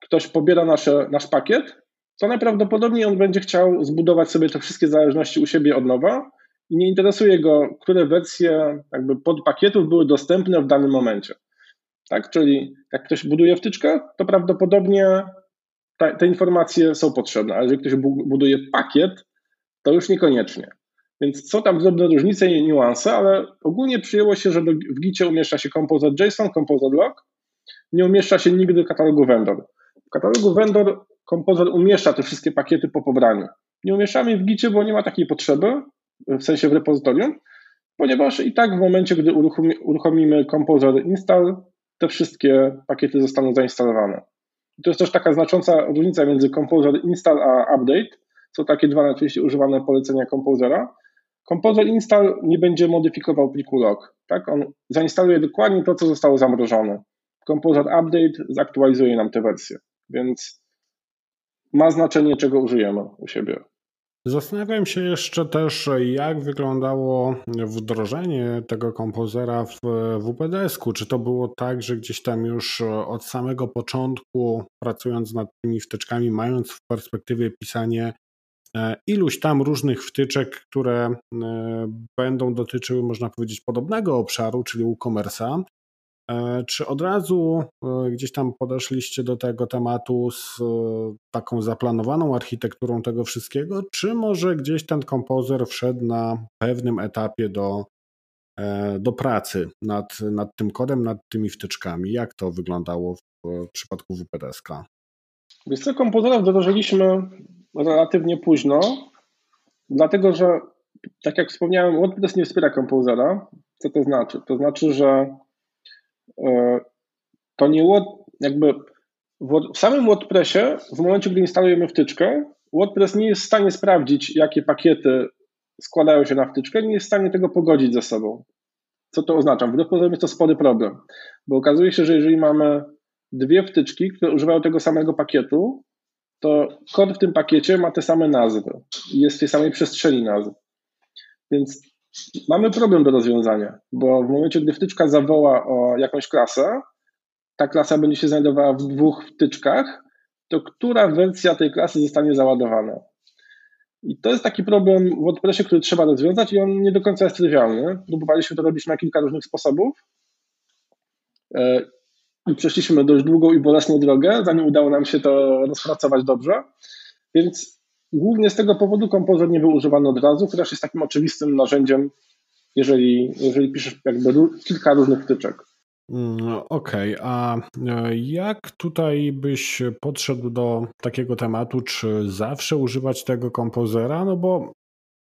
ktoś pobiera nasze, nasz pakiet, to najprawdopodobniej on będzie chciał zbudować sobie te wszystkie zależności u siebie od nowa i nie interesuje go, które wersje jakby podpakietów były dostępne w danym momencie. Tak? Czyli jak ktoś buduje wtyczkę, to prawdopodobnie te, te informacje są potrzebne, ale jeżeli ktoś buduje pakiet, to już niekoniecznie. Więc są tam drobne różnice i niuanse, ale ogólnie przyjęło się, że w Gicie umieszcza się Composer JSON, Composer Log, nie umieszcza się nigdy katalogu vendor. W katalogu vendor Composer umieszcza te wszystkie pakiety po pobraniu. Nie umieszczamy w Gicie, bo nie ma takiej potrzeby, w sensie w repozytorium, ponieważ i tak w momencie, gdy uruchomimy Composer Install, te wszystkie pakiety zostaną zainstalowane. to jest też taka znacząca różnica między Composer Install a Update. Są takie dwa najczęściej używane polecenia Composera. Composer Install nie będzie modyfikował pliku log. Tak? On zainstaluje dokładnie to, co zostało zamrożone. Composer Update zaktualizuje nam tę wersję, więc ma znaczenie, czego użyjemy u siebie. Zastanawiam się jeszcze też, jak wyglądało wdrożenie tego kompozera w WPDS-ku. Czy to było tak, że gdzieś tam już od samego początku, pracując nad tymi wtyczkami, mając w perspektywie pisanie e, iluś tam różnych wtyczek, które e, będą dotyczyły, można powiedzieć, podobnego obszaru, czyli e-commerce'a, czy od razu e, gdzieś tam podeszliście do tego tematu z e, taką zaplanowaną architekturą tego wszystkiego, czy może gdzieś ten kompozer wszedł na pewnym etapie do, do pracy nad, nad tym kodem, nad tymi wtyczkami? Jak to wyglądało w przypadku WPDS-ka? Wiesz co, kompozera wdrożyliśmy relatywnie późno, dlatego że, tak jak wspomniałem, WordPress nie wspiera kompozera. Co to znaczy? To znaczy, że E, to nie jakby w samym WordPressie, w momencie, gdy instalujemy wtyczkę, WordPress nie jest w stanie sprawdzić, jakie pakiety składają się na wtyczkę, nie jest w stanie tego pogodzić ze sobą. Co to oznacza? Wbrew pozorom jest to spory problem, bo okazuje się, że jeżeli mamy dwie wtyczki, które używają tego samego pakietu, to kod w tym pakiecie ma te same nazwy i jest w tej samej przestrzeni nazw. Więc mamy problem do rozwiązania, bo w momencie, gdy wtyczka zawoła o jakąś klasę, ta klasa będzie się znajdowała w dwóch wtyczkach, to która wersja tej klasy zostanie załadowana? I to jest taki problem w WordPressie, który trzeba rozwiązać i on nie do końca jest trywialny. Próbowaliśmy to robić na kilka różnych sposobów e, i przeszliśmy dość długą i bolesną drogę, zanim udało nam się to rozpracować dobrze. Więc Głównie z tego powodu kompozyt nie był używany od razu, chociaż jest takim oczywistym narzędziem, jeżeli, jeżeli piszesz jakby kilka różnych wtyczek. Mm, okej, okay. a e, jak tutaj byś podszedł do takiego tematu, czy zawsze używać tego kompozera? No bo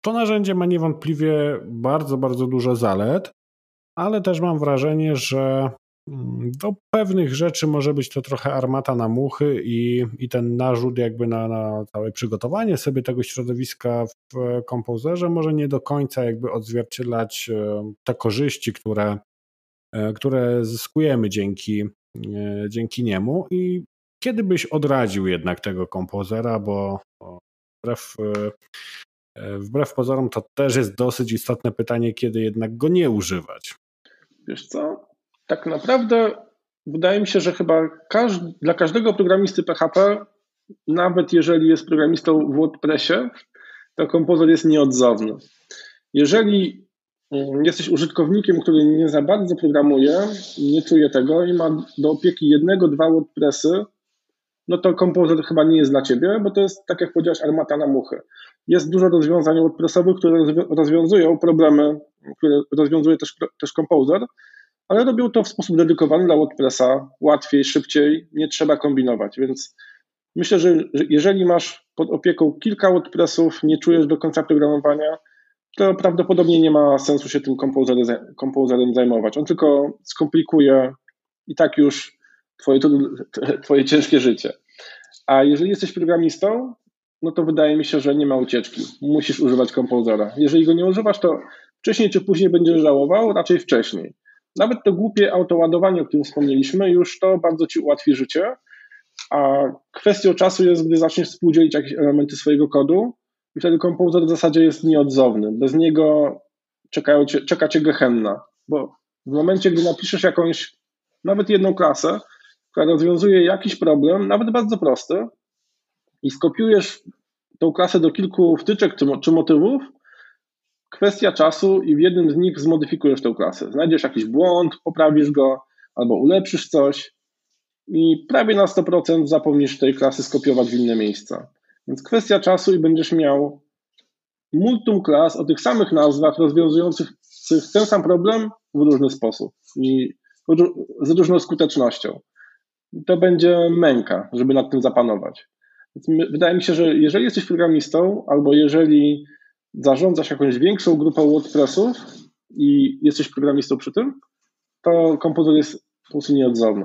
to narzędzie ma niewątpliwie bardzo, bardzo dużo zalet, ale też mam wrażenie, że do pewnych rzeczy może być to trochę armata na muchy i, i ten narzut jakby na, na całe przygotowanie sobie tego środowiska w kompozerze może nie do końca jakby odzwierciedlać e, te korzyści, które, e, które zyskujemy dzięki, e, dzięki niemu. I kiedy byś odradził jednak tego kompozera, bo wbrew, wbrew pozorom to też jest dosyć istotne pytanie, kiedy jednak go nie używać. Wiesz co, tak naprawdę wydaje mi się, że chyba każdy, dla każdego programisty PHP, nawet jeżeli jest programistą w WordPressie, to kompozytor jest nieodzowny. Jeżeli mm, jesteś użytkownikiem, który nie za bardzo programuje, nie czuje tego i ma do opieki jednego, dwa WordPressy, no to kompozytor chyba nie jest dla ciebie, bo to jest, tak jak powiedziałeś, armata na muchy. Jest dużo rozwiązań WordPressowych, które rozwiązują problemy, które rozwiązuje też, też ale robią to w sposób dedykowany dla WordPressa, łatwiej, szybciej, nie trzeba kombinować. Więc myślę, że jeżeli masz pod opieką kilka WordPressów, nie czujesz do końca programowania, to prawdopodobnie nie ma sensu się tym kompozerem zajmować. On tylko skomplikuje i tak już twoje, (laughs) twoje ciężkie życie. A jeżeli jesteś programistą, no to wydaje mi się, że nie ma ucieczki. Musisz używać kompozera. Jeżeli go nie używasz, to wcześniej czy później będziesz żałował, raczej wcześniej nawet to głupie autoładowanie, o którym wspomnieliśmy, już to bardzo Ci ułatwi życie, a kwestią czasu jest, gdy zaczniesz współdzielić jakieś elementy swojego kodu i wtedy kompozytor w zasadzie jest nieodzowny. Bez niego czekają cię, czeka Cię gehenna, bo w momencie, gdy napiszesz jakąś, nawet jedną klasę, która rozwiązuje jakiś problem, nawet bardzo prosty, i skopiujesz tą klasę do kilku wtyczek czy, czy motywów, kwestia czasu i w jednym z nich zmodyfikujesz tę klasę. Znajdziesz jakiś błąd, poprawisz go albo ulepszysz coś i prawie na 100% zapomnisz tej klasy skopiować w inne miejsca. Więc kwestia czasu i będziesz miał multum klas o tych samych nazwach rozwiązujących ten sam problem w różny sposób i z różną skutecznością. I to będzie męka, żeby nad tym zapanować. Więc wydaje mi się, że jeżeli jesteś programistą albo jeżeli zarządzasz jakąś większą grupą WordPressów i jesteś programistą przy tym, to kompozytor jest po prostu nieodzowny.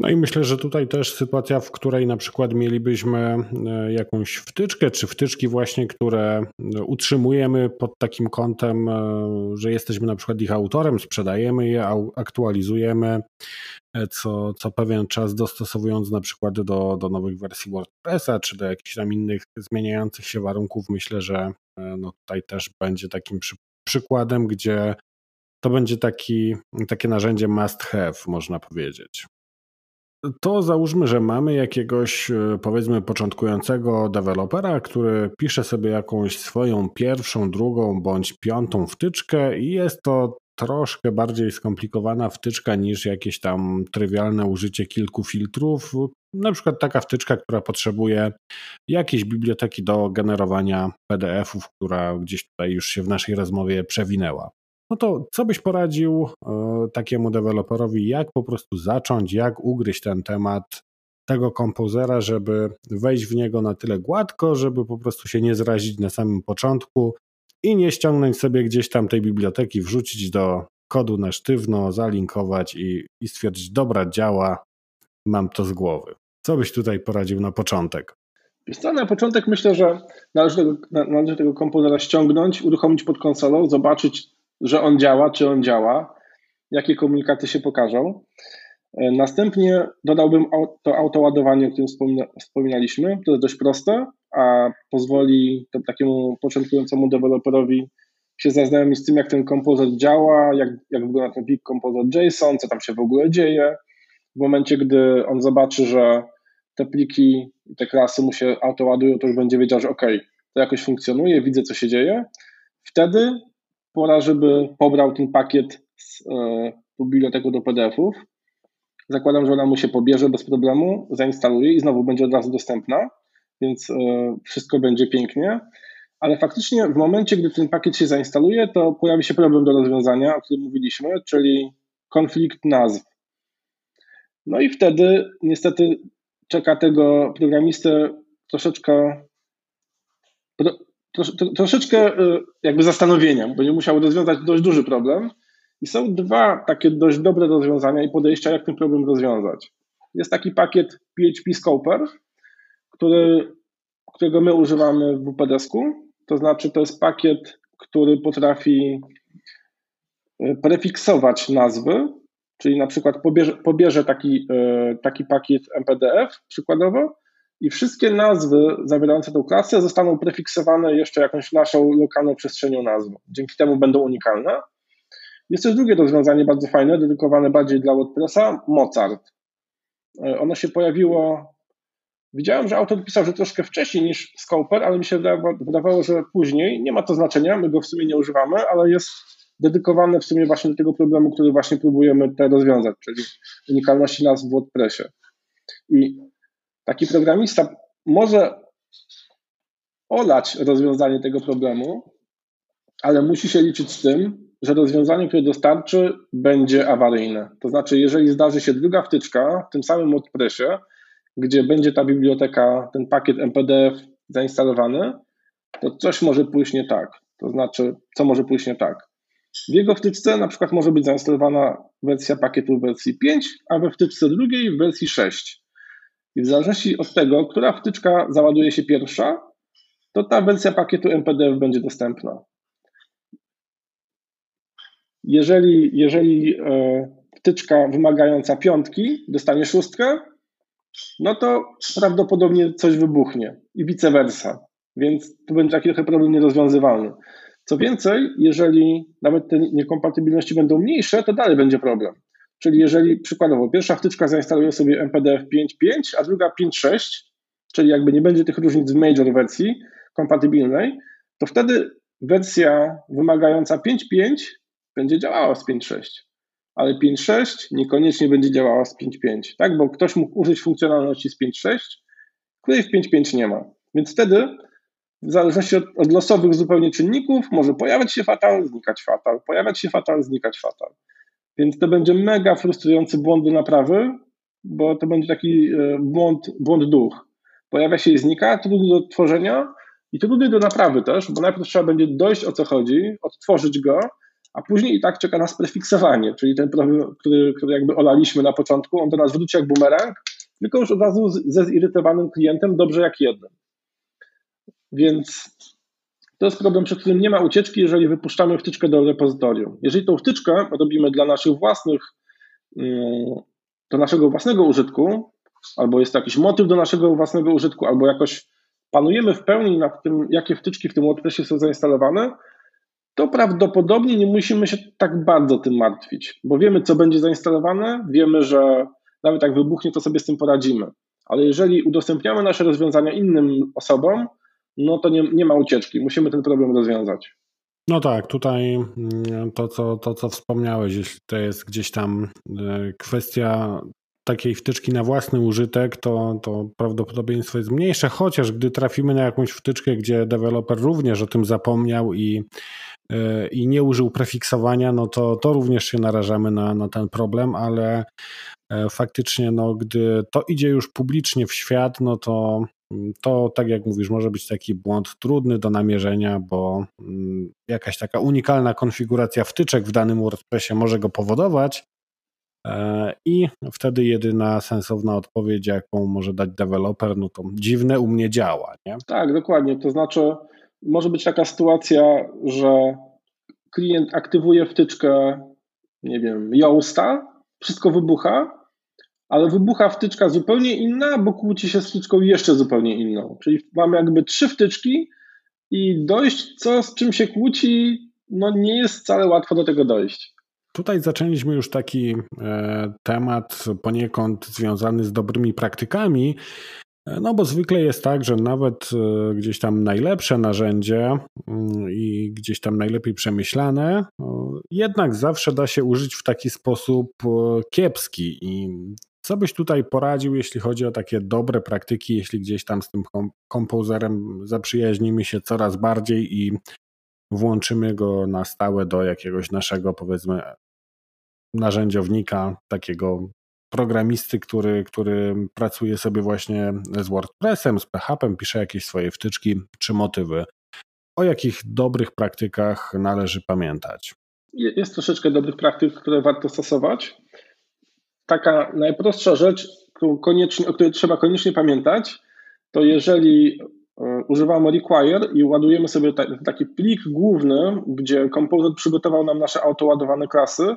No i myślę, że tutaj też sytuacja, w której na przykład mielibyśmy e, jakąś wtyczkę, czy wtyczki właśnie, które e, utrzymujemy pod takim kątem, e, że jesteśmy na przykład ich autorem, sprzedajemy je, aktualizujemy co, co pewien czas dostosowując na przykład do, do nowych wersji WordPressa, czy do jakichś tam innych zmieniających się warunków, myślę, że no tutaj też będzie takim przy, przykładem, gdzie to będzie taki, takie narzędzie must have, można powiedzieć. To załóżmy, że mamy jakiegoś e, powiedzmy początkującego dewelopera, który pisze sobie jakąś swoją pierwszą, drugą bądź piątą wtyczkę i jest to troszkę bardziej skomplikowana wtyczka niż jakieś tam trywialne użycie kilku filtrów. Na przykład taka wtyczka, która potrzebuje jakiejś biblioteki do generowania PDF-ów, która gdzieś tutaj już się w naszej rozmowie przewinęła. No to co byś poradził e, takiemu deweloperowi, jak po prostu zacząć, jak ugryźć ten temat tego kompozera, żeby wejść w niego na tyle gładko, żeby po prostu się nie zrazić na samym początku i nie ściągnąć sobie gdzieś tam tej biblioteki, wrzucić do kodu na sztywno, zalinkować i, i stwierdzić, dobra, działa, mam to z głowy. Co byś tutaj poradził na początek? Wiesz co, na początek myślę, że należy tego, należy tego kompozera ściągnąć, uruchomić pod konsolą, zobaczyć, że on działa, czy on działa, jakie komunikaty się pokażą. E, następnie dodałbym to autoładowanie, o którym wspominaliśmy. To jest dość proste, a pozwoli to takiemu początkującemu deweloperowi się zaznajomić z tym, jak ten kompozyt działa, jak, jak wygląda ten plik kompozyt JSON, co tam się w ogóle dzieje. W momencie, gdy on zobaczy, że te pliki, te klasy mu się autoładują, to już będzie wiedział, że OK, to jakoś funkcjonuje, widzę, co się dzieje. Wtedy pora, żeby pobrał ten pakiet z e, biblioteką do PDF-ów. Zakładam, że ona mu się pobierze bez problemu, zainstaluje i znowu będzie od razu dostępna, więc e, wszystko będzie pięknie. Ale faktycznie w momencie, gdy ten pakiet się zainstaluje, to pojawi się problem do rozwiązania, o którym mówiliśmy, czyli konflikt nazw. No i wtedy niestety czeka tego programistę troszeczkę troszeczkę y, jakby zastanowienia, bo nie musiał rozwiązać dość duży problem. I są dwa takie dość dobre rozwiązania i podejścia, jak ten problem rozwiązać. Jest taki pakiet PHP Scoper, który, którego my używamy w WPDS-ku. To znaczy, to jest pakiet, który potrafi y, prefiksować nazwy, czyli na przykład pobierze, pobierze taki, y, taki pakiet MPDF przykładowo i wszystkie nazwy zawierające tę klasę zostaną prefiksowane jeszcze jakąś naszą lokalną przestrzenią nazwy. Dzięki temu będą unikalne. Jest też drugie rozwiązanie bardzo fajne, dedykowane bardziej dla WordPressa, Mozart. E, ono się pojawiło, widziałem, że autor pisał, że troszkę wcześniej niż Scoper, ale mi się wydawało, że później. Nie ma to znaczenia, my go w sumie nie używamy, ale jest dedykowane w sumie właśnie do tego problemu, który właśnie próbujemy tutaj rozwiązać, czyli unikalności nazw w WordPressie. I taki programista może olać rozwiązanie tego problemu, ale musi się liczyć z tym, że rozwiązanie, które dostarczy, będzie awaryjne. To znaczy, jeżeli zdarzy się druga wtyczka w tym samym WordPressie, gdzie będzie ta biblioteka, ten pakiet MPDF zainstalowany, to coś może pójść nie tak. To znaczy, co może pójść nie tak? W jego wtyczce na przykład może być zainstalowana wersja pakietu w wersji 5, a we wtyczce drugiej w wersji 6. I w zależności od tego, która wtyczka załaduje się pierwsza, to ta wersja pakietu MPDF będzie dostępna. jeżeli, jeżeli wtyczka wymagająca piątki dostanie szóstkę, no to prawdopodobnie coś wybuchnie i vice versa. Więc to będzie taki trochę problem nierozwiązywalny. Co więcej, jeżeli nawet te niekompatybilności będą mniejsze, to dalej będzie problem. Czyli jeżeli przykładowo pierwsza wtyczka zainstaluje sobie MPDF 5.5, a druga 5.6, czyli jakby nie będzie tych różnic w major wersji kompatybilnej, to wtedy wersja wymagająca 5.5 będzie działała z 5.6, ale 5.6 niekoniecznie będzie działała z 5.5, tak? bo ktoś mógł użyć funkcjonalności z 5.6, której w 5.5 nie ma. Więc wtedy w zależności od, od, losowych zupełnie czynników może pojawiać się fatal, znikać fatal, pojawiać się fatal, znikać fatal. Więc to będzie mega frustrujący błąd do naprawy, bo to będzie taki e, błąd, błąd duch. Pojawia się i znika, trudny do tworzenia i trudny do naprawy też, bo najpierw trzeba będzie dojść o co chodzi, odtworzyć go, a później i tak czeka nas prefiksowanie, czyli ten problem, który, który jakby olaliśmy na początku, on do nas wróci jak bumerang, tylko już od razu ze zirytowanym klientem, dobrze jak jednym. Więc to jest problem, przy którym nie ma ucieczki, jeżeli wypuszczamy wtyczkę do repozytorium. Jeżeli tą wtyczkę robimy dla naszych własnych, mm, do naszego własnego użytku, albo jest to jakiś motyw do naszego własnego użytku, albo jakoś panujemy w pełni nad tym, jakie wtyczki w tym WordPressie są zainstalowane, to prawdopodobnie nie musimy się tak bardzo tym martwić, bo wiemy, co będzie zainstalowane, wiemy, że nawet jak wybuchnie, to sobie z tym poradzimy. Ale jeżeli udostępniamy nasze rozwiązania innym osobom, no to nie, nie ma ucieczki. Musimy ten problem rozwiązać. No tak, tutaj mm, to co, to, co wspomniałeś, jeśli to jest gdzieś tam e, kwestia takiej wtyczki na własny użytek, to, to prawdopodobieństwo jest mniejsze, chociaż gdy trafimy na jakąś wtyczkę, gdzie deweloper również o tym zapomniał i, i nie użył prefiksowania, no to, to również się narażamy na, na ten problem, ale e, faktycznie, no, gdy to idzie już publicznie w świat, no to to tak jak mówisz, może być taki błąd trudny do namierzenia, bo mm, jakaś taka unikalna konfiguracja wtyczek w danym WordPressie może go powodować. E, I wtedy jedyna sensowna odpowiedź, jaką może dać deweloper, no to dziwne u mnie działa. Nie? Tak, dokładnie. To znaczy, może być taka sytuacja, że klient aktywuje wtyczkę, nie wiem, Yoasta, wszystko wybucha, ale wybucha wtyczka zupełnie inna, bo kłóci się z wtyczką jeszcze zupełnie inną. Czyli mamy jakby trzy wtyczki i dojść, co z czym się kłóci, no nie jest wcale łatwo do tego dojść. Tutaj zaczęliśmy już taki e, temat poniekąd związany z dobrymi praktykami, no bo zwykle jest tak, że nawet e, gdzieś tam najlepsze narzędzie mm, i gdzieś tam najlepiej przemyślane, jednak zawsze da się użyć w taki sposób kiepski. I co byś tutaj poradził, jeśli chodzi o takie dobre praktyki, jeśli gdzieś tam z tym kompozerem zaprzyjaźnimy się coraz bardziej i włączymy go na stałe do jakiegoś naszego, powiedzmy, narzędziownika, takiego programisty, który, który pracuje sobie właśnie z WordPressem, z PHP, pisze jakieś swoje wtyczki czy motywy. O jakich dobrych praktykach należy pamiętać? Jest troszeczkę dobrych praktyk, które warto stosować taka najprostsza rzecz, koniecznie, o której trzeba koniecznie pamiętać, to jeżeli e, używamy require i ładujemy sobie taki plik główny, gdzie kompozyt przygotował nam nasze autoładowane klasy,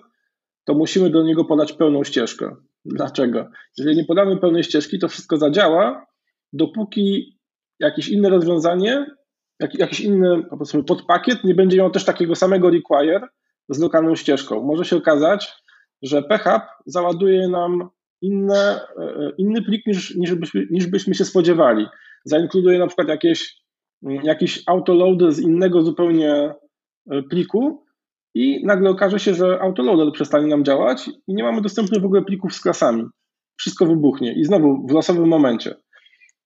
to musimy do niego podać pełną ścieżkę. Dlaczego? Jeżeli nie podamy pełnej ścieżki, to wszystko zadziała, dopóki jakieś inne rozwiązanie, jakiś inny podpakiet nie będzie miał też takiego samego require z lokalną ścieżką. Może się okazać, że PHP załaduje nam inne, e, inny plik niż, niż, byśmy, niż byśmy się spodziewali. Zainkluduje na przykład jakieś, mm, jakiś autoload z innego zupełnie e, pliku i nagle okaże się, że autoloader przestanie nam działać i nie mamy dostępnych w ogóle plików z klasami. Wszystko wybuchnie i znowu w losowym momencie.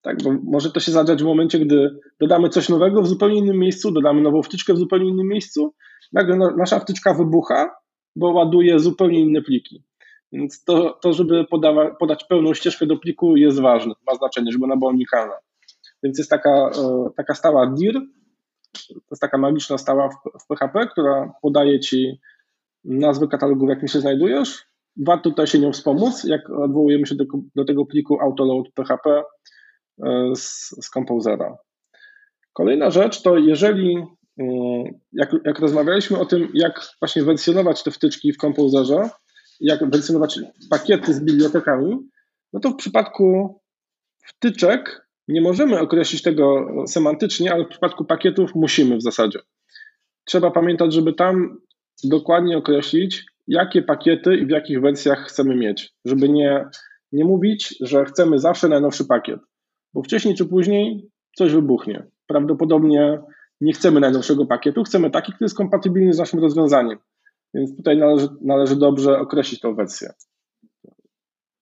Tak, bo może to się zadziać w momencie, gdy dodamy coś nowego w zupełnie innym miejscu, dodamy nową wtyczkę w zupełnie innym miejscu, nagle nasza wtyczka wybucha bo ładuje zupełnie inne pliki. Więc to, to żeby podawa, podać pełną ścieżkę do pliku jest ważne, ma znaczenie, żeby ona była unikalna. Więc jest taka, e, taka stała dir, to jest taka magiczna stała w, PHP, która podaje ci nazwę katalogu, w jakim się znajdujesz. Warto tutaj się nią wspomóc, jak odwołujemy się do, do tego pliku autoload PHP e, z, z Composera. Kolejna rzecz to jeżeli jak, jak rozmawialiśmy o tym, jak właśnie wersjonować te wtyczki w Composerze, jak wersjonować pakiety z bibliotekami, no to w przypadku wtyczek nie możemy określić tego semantycznie, ale w przypadku pakietów musimy w zasadzie. Trzeba pamiętać, żeby tam dokładnie określić, jakie pakiety i w jakich wersjach chcemy mieć, żeby nie, nie mówić, że chcemy zawsze najnowszy pakiet, bo wcześniej czy później coś wybuchnie. Prawdopodobnie nie chcemy najnowszego pakietu, chcemy taki, który jest kompatybilny z naszym rozwiązaniem. Więc tutaj należy, należy dobrze określić tą wersję.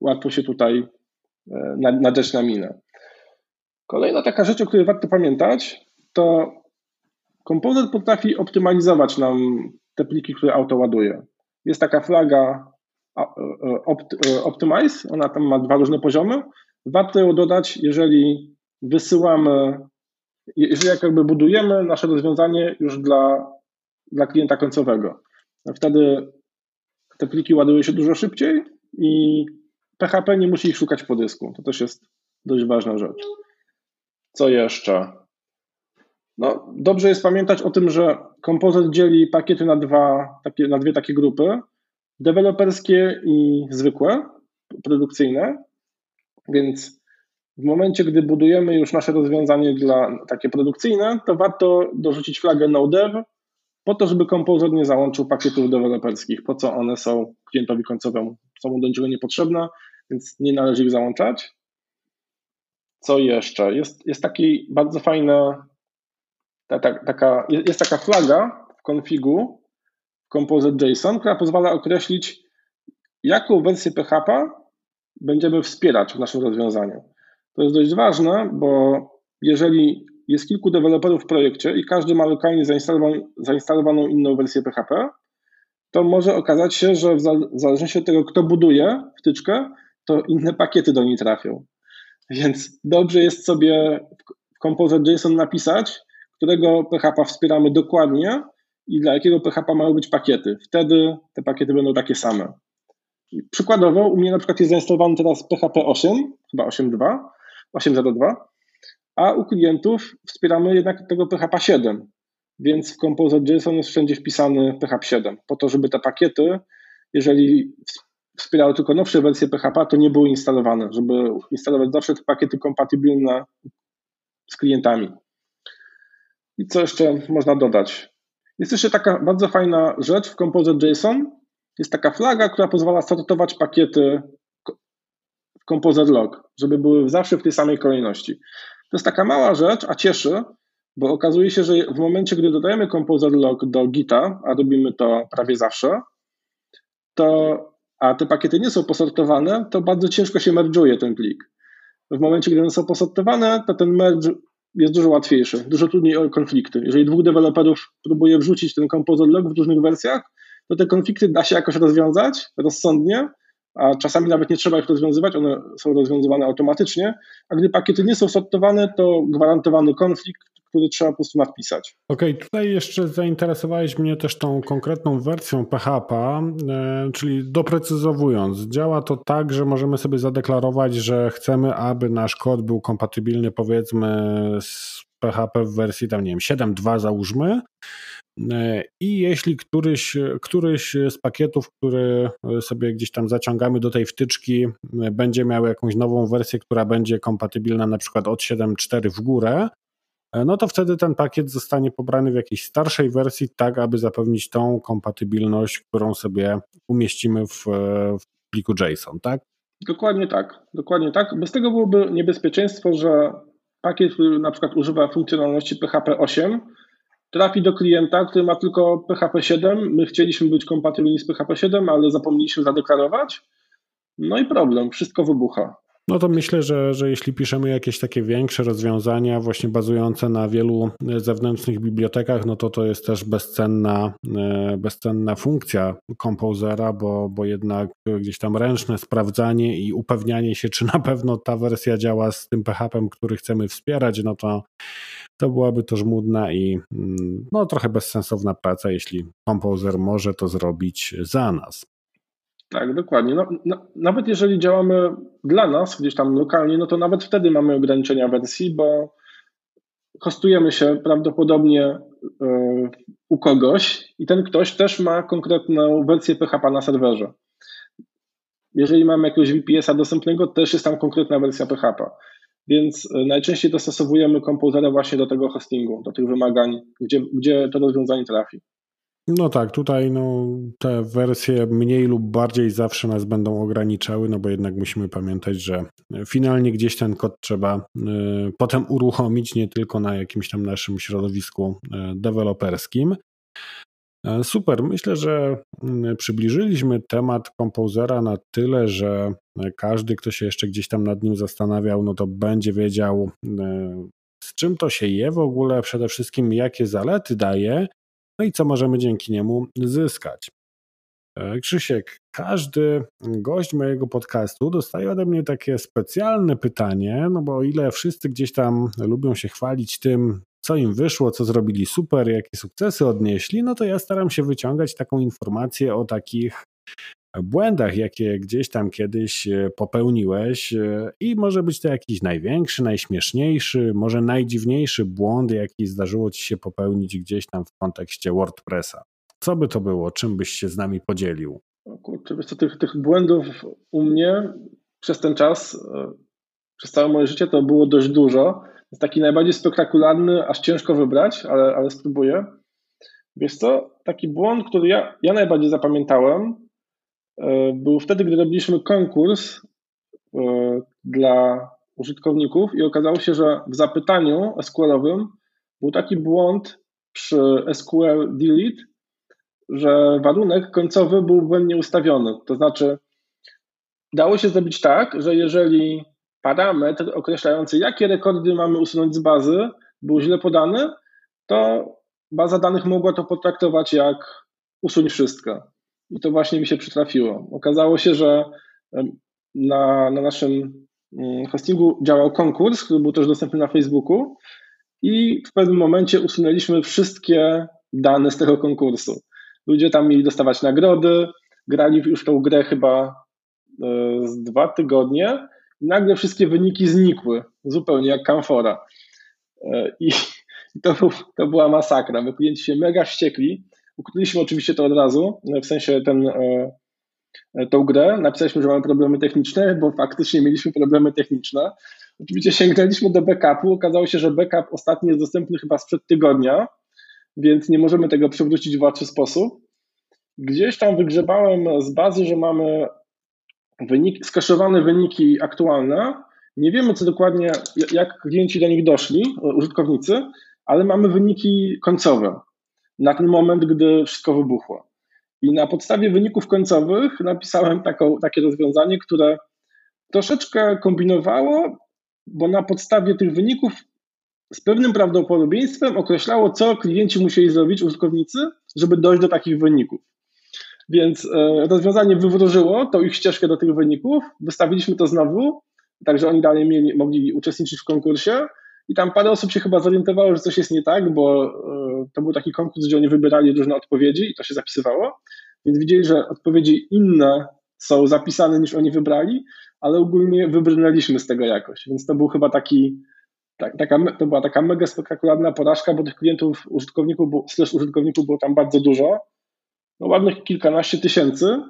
Łatwo się tutaj e, nadać na minę. Kolejna taka rzecz, o której warto pamiętać, to kompozyt potrafi optymalizować nam te pliki, które auto ładuje. Jest taka flaga e, Optimize, ona tam ma dwa różne poziomy. Warto ją dodać, jeżeli wysyłamy, jeżeli jakby budujemy nasze rozwiązanie już dla, dla klienta końcowego. Wtedy te pliki ładują się dużo szybciej i PHP nie musi ich szukać po dysku. To też jest dość ważna rzecz. Co jeszcze? No, dobrze jest pamiętać o tym, że kompozyt dzieli pakiety na, dwa, takie, na dwie takie grupy: deweloperskie i zwykłe, produkcyjne. Więc w momencie, gdy budujemy już nasze rozwiązanie dla takie produkcyjne, to warto dorzucić flagę no-dev, po to, żeby kompozyt nie załączył pakietów deweloperskich, po co one są klientowi końcowemu. Są mu do niczego niepotrzebne, więc nie należy ich załączać. Co jeszcze? Jest, jest taki bardzo fajna ta, ta, taka, jest taka flaga w konfigu Composite.json, która pozwala określić, jaką wersję PHP będziemy wspierać w naszym rozwiązaniu. To jest dość ważne, bo jeżeli jest kilku deweloperów w projekcie i każdy ma lokalnie zainstalowaną, zainstalowaną inną wersję PHP, to może okazać się, że w zależności od tego, kto buduje wtyczkę, to inne pakiety do niej trafią. Więc dobrze jest sobie w Composer.json napisać, którego PHP wspieramy dokładnie i dla jakiego PHP mają być pakiety. Wtedy te pakiety będą takie same. Przykładowo, u mnie na przykład jest zainstalowany teraz PHP 8, chyba 8.2, 8.02, a u klientów wspieramy jednak tego PHP 7, więc w Composer.json jest wszędzie wpisany PHP 7, po to, żeby te pakiety, jeżeli wspierały tylko nowsze wersje PHP, to nie były instalowane, żeby instalować zawsze te pakiety kompatybilne z klientami. I co jeszcze można dodać? Jest jeszcze taka bardzo fajna rzecz w Composer.json. Jest taka flaga, która pozwala sortować pakiety w Composer Log, żeby były zawsze w tej samej kolejności. To jest taka mała rzecz, a cieszy, bo okazuje się, że w momencie, gdy dodajemy Composer Log do Gita, a robimy to prawie zawsze, to, a te pakiety nie są posortowane, to bardzo ciężko się merge'uje ten plik. W momencie, gdy one są posortowane, to ten merge jest dużo łatwiejszy, dużo trudniej o konflikty. Jeżeli dwóch deweloperów próbuje wrzucić ten Composer Log w różnych wersjach, to te konflikty da się jakoś rozwiązać rozsądnie, a czasami nawet nie trzeba ich rozwiązywać, one są rozwiązywane automatycznie, a gdy pakiety nie są sortowane, to gwarantowany konflikt, który trzeba po prostu nadpisać. Okej, okay, tutaj jeszcze zainteresowałeś mnie też tą konkretną wersją PHP, e, czyli doprecyzowując, działa to tak, że możemy sobie zadeklarować, że chcemy, aby nasz kod był kompatybilny powiedzmy z PHP w wersji tam nie wiem 7.2 załóżmy, E, I jeśli któryś, któryś z pakietów, który sobie gdzieś tam zaciągamy do tej wtyczki, e, będzie miał jakąś nową wersję, która będzie kompatybilna na przykład od 7.4 w górę, no to wtedy ten pakiet zostanie pobrany w jakiejś starszej wersji, tak aby zapewnić tą kompatybilność, którą sobie umieścimy w, w pliku JSON, tak? Dokładnie tak, dokładnie tak. Bez tego byłoby niebezpieczeństwo, że pakiet, który na przykład używa funkcjonalności PHP 8, trafi do klienta, który ma tylko PHP 7. My chcieliśmy być kompatybilni z PHP 7, ale zapomnieliśmy zadeklarować. No i problem, wszystko wybucha. No to myślę, że, że jeśli piszemy jakieś takie większe rozwiązania, właśnie bazujące na wielu zewnętrznych bibliotekach, no to to jest też bezcenna, e, bezcenna funkcja kompozera, bo, bo jednak gdzieś tam ręczne sprawdzanie i upewnianie się, czy na pewno ta wersja działa z tym PHP, który chcemy wspierać, no to to byłaby to żmudna i mm, no, trochę bezsensowna praca, jeśli kompozer może to zrobić za nas. Tak, dokładnie. No, no, nawet jeżeli działamy dla nas, gdzieś tam lokalnie, no to nawet wtedy mamy ograniczenia wersji, bo hostujemy się prawdopodobnie u kogoś i ten ktoś też ma konkretną wersję PHP na serwerze. Jeżeli mamy jakiegoś VPS-a dostępnego, też jest tam konkretna wersja PHP. Więc najczęściej dostosowujemy kompozera właśnie do tego hostingu, do tych wymagań, gdzie, gdzie to rozwiązanie trafi. No tak, tutaj no, te wersje mniej lub bardziej zawsze nas będą ograniczały, no bo jednak musimy pamiętać, że finalnie gdzieś ten kod trzeba y, potem uruchomić, nie tylko na jakimś tam naszym środowisku y, deweloperskim. E, super, myślę, że y, przybliżyliśmy temat kompozera na tyle, że każdy, kto się jeszcze gdzieś tam nad nim zastanawiał, no to będzie wiedział, z czym to się je w ogóle, przede wszystkim jakie zalety daje no i co możemy dzięki niemu zyskać. E, Krzysiek, każdy gość mojego podcastu dostaje ode mnie takie specjalne pytanie, no bo o ile wszyscy gdzieś tam lubią się chwalić tym, co im wyszło, co zrobili super, jakie sukcesy odnieśli, no to ja staram się wyciągać taką informację o takich błędach, jakie gdzieś tam kiedyś e, popełniłeś e, i może być to jakiś największy, najśmieszniejszy, może najdziwniejszy błąd, jaki zdarzyło ci się popełnić gdzieś tam w kontekście WordPressa. Co by to było? Czym byś się z nami podzielił? kurczę, wiesz co, tych, tych błędów u mnie przez ten czas, e, przez całe moje życie to było dość dużo. Jest taki najbardziej spektakularny, aż ciężko wybrać, ale, ale spróbuję. Wiesz co, taki błąd, który ja, ja najbardziej zapamiętałem, był wtedy, gdy robiliśmy konkurs e, dla użytkowników i okazało się, że w zapytaniu SQL-owym był taki błąd przy SQL delete, że warunek końcowy był błędnie ustawiony. To znaczy, dało się zrobić tak, że jeżeli parametr określający, jakie rekordy mamy usunąć z bazy, był źle podany, to baza danych mogła to potraktować jak usuń wszystko. I to właśnie mi się przytrafiło. Okazało się, że na, na naszym mm, hostingu działał konkurs, który był też dostępny na Facebooku i w pewnym momencie usunęliśmy wszystkie dane z tego konkursu. Ludzie tam mieli dostawać nagrody, grali już tą grę chyba e, z dwa tygodnie i nagle wszystkie wyniki znikły, zupełnie jak kamfora. E, I to, to była masakra. Klienci się mega wściekli, Ukryliśmy oczywiście to od razu, w sensie ten, e, e, tą grę. Napisaliśmy, że mamy problemy techniczne, bo faktycznie mieliśmy problemy techniczne. Oczywiście sięgnęliśmy do backupu. Okazało się, że backup ostatni jest dostępny chyba sprzed tygodnia, więc nie możemy tego przywrócić w łatwy sposób. Gdzieś tam wygrzebałem z bazy, że mamy wyniki, skaszowane wyniki aktualne. Nie wiemy, co dokładnie, jak klienci do nich doszli, użytkownicy, ale mamy wyniki końcowe na ten moment, gdy wszystko wybuchło. I na podstawie wyników końcowych napisałem taką, takie rozwiązanie, które troszeczkę kombinowało, bo na podstawie tych wyników z pewnym prawdopodobieństwem określało, co klienci musieli zrobić, użytkownicy, żeby dojść do takich wyników. Więc e, rozwiązanie wywróżyło tą ich ścieżkę do tych wyników, wystawiliśmy to znowu, także oni dalej mieli, mogli uczestniczyć w konkursie i tam parę osób się chyba zorientowało, że coś jest nie tak, bo e, to był taki konkurs, gdzie oni wybierali różne odpowiedzi i to się zapisywało. Więc widzieli, że odpowiedzi inne są zapisane niż oni wybrali, ale ogólnie wybrnęliśmy z tego jakoś. Więc to był chyba taki, tak, taka, to była taka mega spektakularna porażka, bo tych klientów, użytkowników, slash użytkowników było tam bardzo dużo. No ładnych kilkanaście tysięcy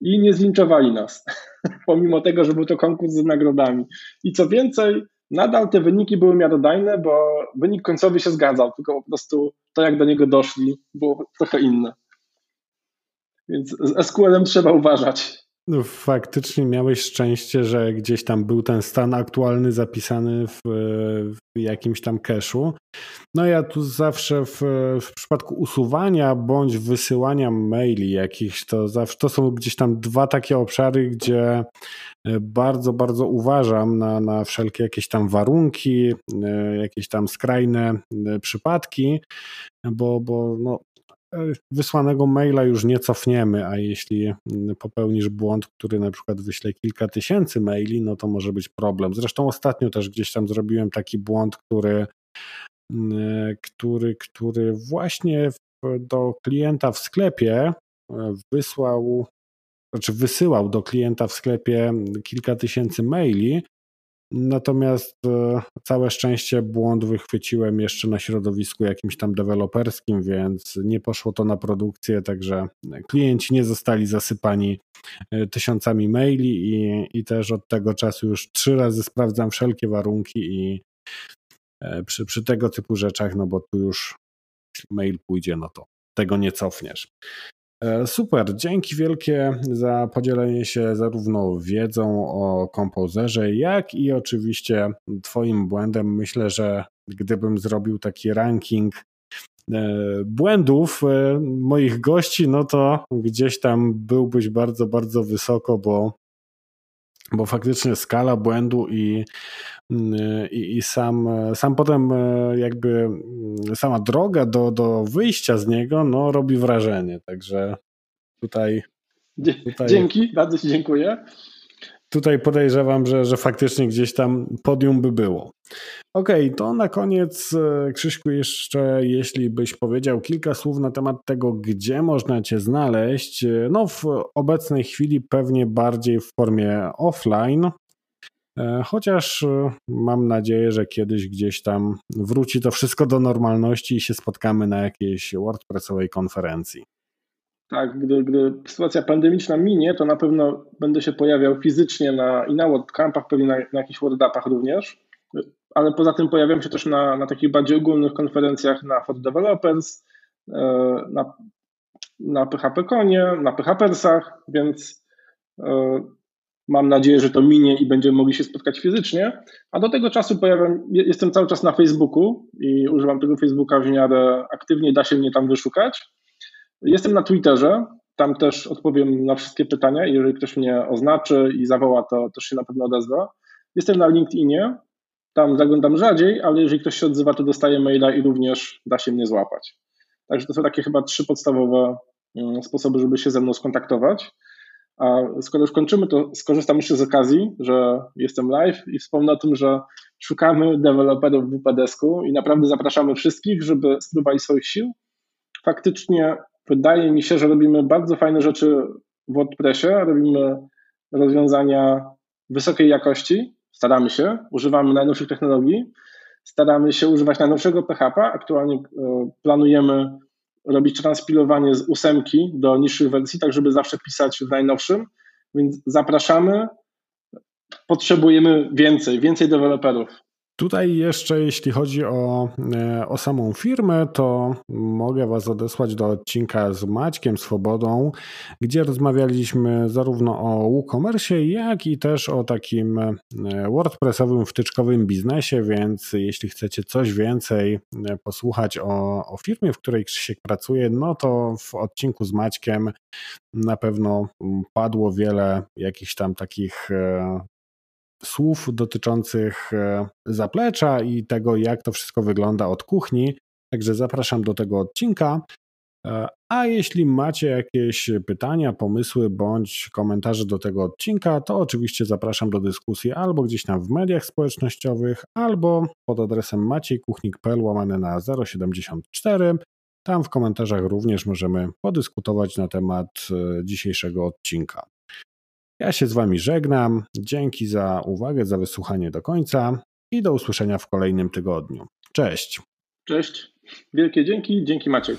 i nie zlinczowali nas, (laughs) pomimo tego, że był to konkurs z nagrodami. I co więcej, nadal te wyniki były miarodajne, bo wynik końcowy się zgadzał, tylko po prostu to, jak do niego doszli, było trochę inne. Więc z SQL-em trzeba uważać. No, faktycznie miałeś szczęście, że gdzieś tam był ten stan aktualny zapisany w, w jakimś tam cache'u. No ja tu zawsze w, w, przypadku usuwania bądź wysyłania maili jakichś, to zawsze to są gdzieś tam dwa takie obszary, gdzie e, bardzo, bardzo uważam na, na wszelkie jakieś tam warunki, e, jakieś tam skrajne e, przypadki, bo, bo no, wysłanego maila już nie cofniemy, a jeśli popełnisz błąd, który na przykład wyśle kilka tysięcy maili, no to może być problem. Zresztą ostatnio też gdzieś tam zrobiłem taki błąd, który, który, który właśnie do klienta w sklepie e, wysłał, znaczy wysyłał do klienta w sklepie kilka tysięcy maili, Natomiast e, całe szczęście błąd wychwyciłem jeszcze na środowisku jakimś tam deweloperskim, więc nie poszło to na produkcję, także klienci nie zostali zasypani e, tysiącami maili i, i też od tego czasu już trzy razy sprawdzam wszelkie warunki i e, przy, przy tego typu rzeczach, no bo tu już mail pójdzie, no to tego nie cofniesz. E, super, dzięki wielkie za podzielenie się zarówno wiedzą o kompozerze, jak i oczywiście Twoim błędem. Myślę, że gdybym zrobił taki ranking e, błędów e, moich gości, no to gdzieś tam byłbyś bardzo, bardzo wysoko, bo, bo faktycznie skala błędu i i, i sam, sam potem jakby sama droga do, do wyjścia z niego no, robi wrażenie. Także tutaj, tutaj. Dzięki, bardzo Ci dziękuję. Tutaj podejrzewam, że, że faktycznie gdzieś tam podium by było. Okej, okay, to na koniec, e, Krzyśku, jeszcze jeśli byś powiedział kilka słów na temat tego, gdzie można Cię znaleźć. E, no, w obecnej chwili pewnie bardziej w formie offline, E, chociaż mam nadzieję, że kiedyś gdzieś tam wróci to wszystko do normalności i się spotkamy na jakiejś WordPressowej konferencji. Tak, gdy, gdy sytuacja pandemiczna minie, to na pewno będę się pojawiał fizycznie na, i na WordCampach, pewnie na, na jakichś WordUpach również, ale poza tym pojawiam się też na, na takich bardziej ogólnych konferencjach na For Developers, e, na, na PHP-Konie, na PHPersach, więc Mam nadzieję, że to minie i będziemy mogli się spotkać fizycznie. A do tego czasu pojawiam, jestem cały czas na Facebooku i używam tego Facebooka w miarę aktywnie, da się mnie tam wyszukać. Jestem na Twitterze, tam też odpowiem na wszystkie pytania. Jeżeli ktoś mnie oznaczy i zawoła, to też się na pewno odezwa. Jestem na LinkedInie, tam zaglądam rzadziej, ale jeżeli ktoś się odzywa, to dostaję maila i również da się mnie złapać. Także to są takie chyba trzy podstawowe mm, sposoby, żeby się ze mną skontaktować. A skoro już kończymy, to skorzystam jeszcze z okazji, że jestem live i wspomnę o tym, że szukamy deweloperów w WPDesku i naprawdę zapraszamy wszystkich, żeby spróbowali swoich sił. Faktycznie wydaje mi się, że robimy bardzo fajne rzeczy w WordPressie, robimy rozwiązania wysokiej jakości, staramy się, używamy najnowszych technologii, staramy się używać najnowszego PHP. Aktualnie e, planujemy robić transpilowanie z ósemki do niższych wersji, tak żeby zawsze pisać w najnowszym. Więc zapraszamy. Potrzebujemy więcej, więcej deweloperów. Tutaj jeszcze, jeśli chodzi o, e, o samą firmę, to mogę Was odesłać do odcinka z Maćkiem Swobodą, gdzie rozmawialiśmy zarówno o WooCommerce, jak i też o takim e, WordPressowym wtyczkowym biznesie, więc jeśli chcecie coś więcej e, posłuchać o, o firmie, w której Krzysiek pracuje, no to w odcinku z Maćkiem na pewno padło wiele jakichś tam takich słów dotyczących e, zaplecza i tego, jak to wszystko wygląda od kuchni. Także zapraszam do tego odcinka. E, a jeśli macie jakieś pytania, pomysły bądź komentarze do tego odcinka, to oczywiście zapraszam do dyskusji albo gdzieś tam w mediach społecznościowych, albo pod adresem maciejkuchnik.pl łamane na 074. Tam w komentarzach również możemy podyskutować na temat e, dzisiejszego odcinka. Ja się z Wami żegnam. Dzięki za uwagę, za wysłuchanie do końca i do usłyszenia w kolejnym tygodniu. Cześć. Cześć. Wielkie dzięki. Dzięki Maciek.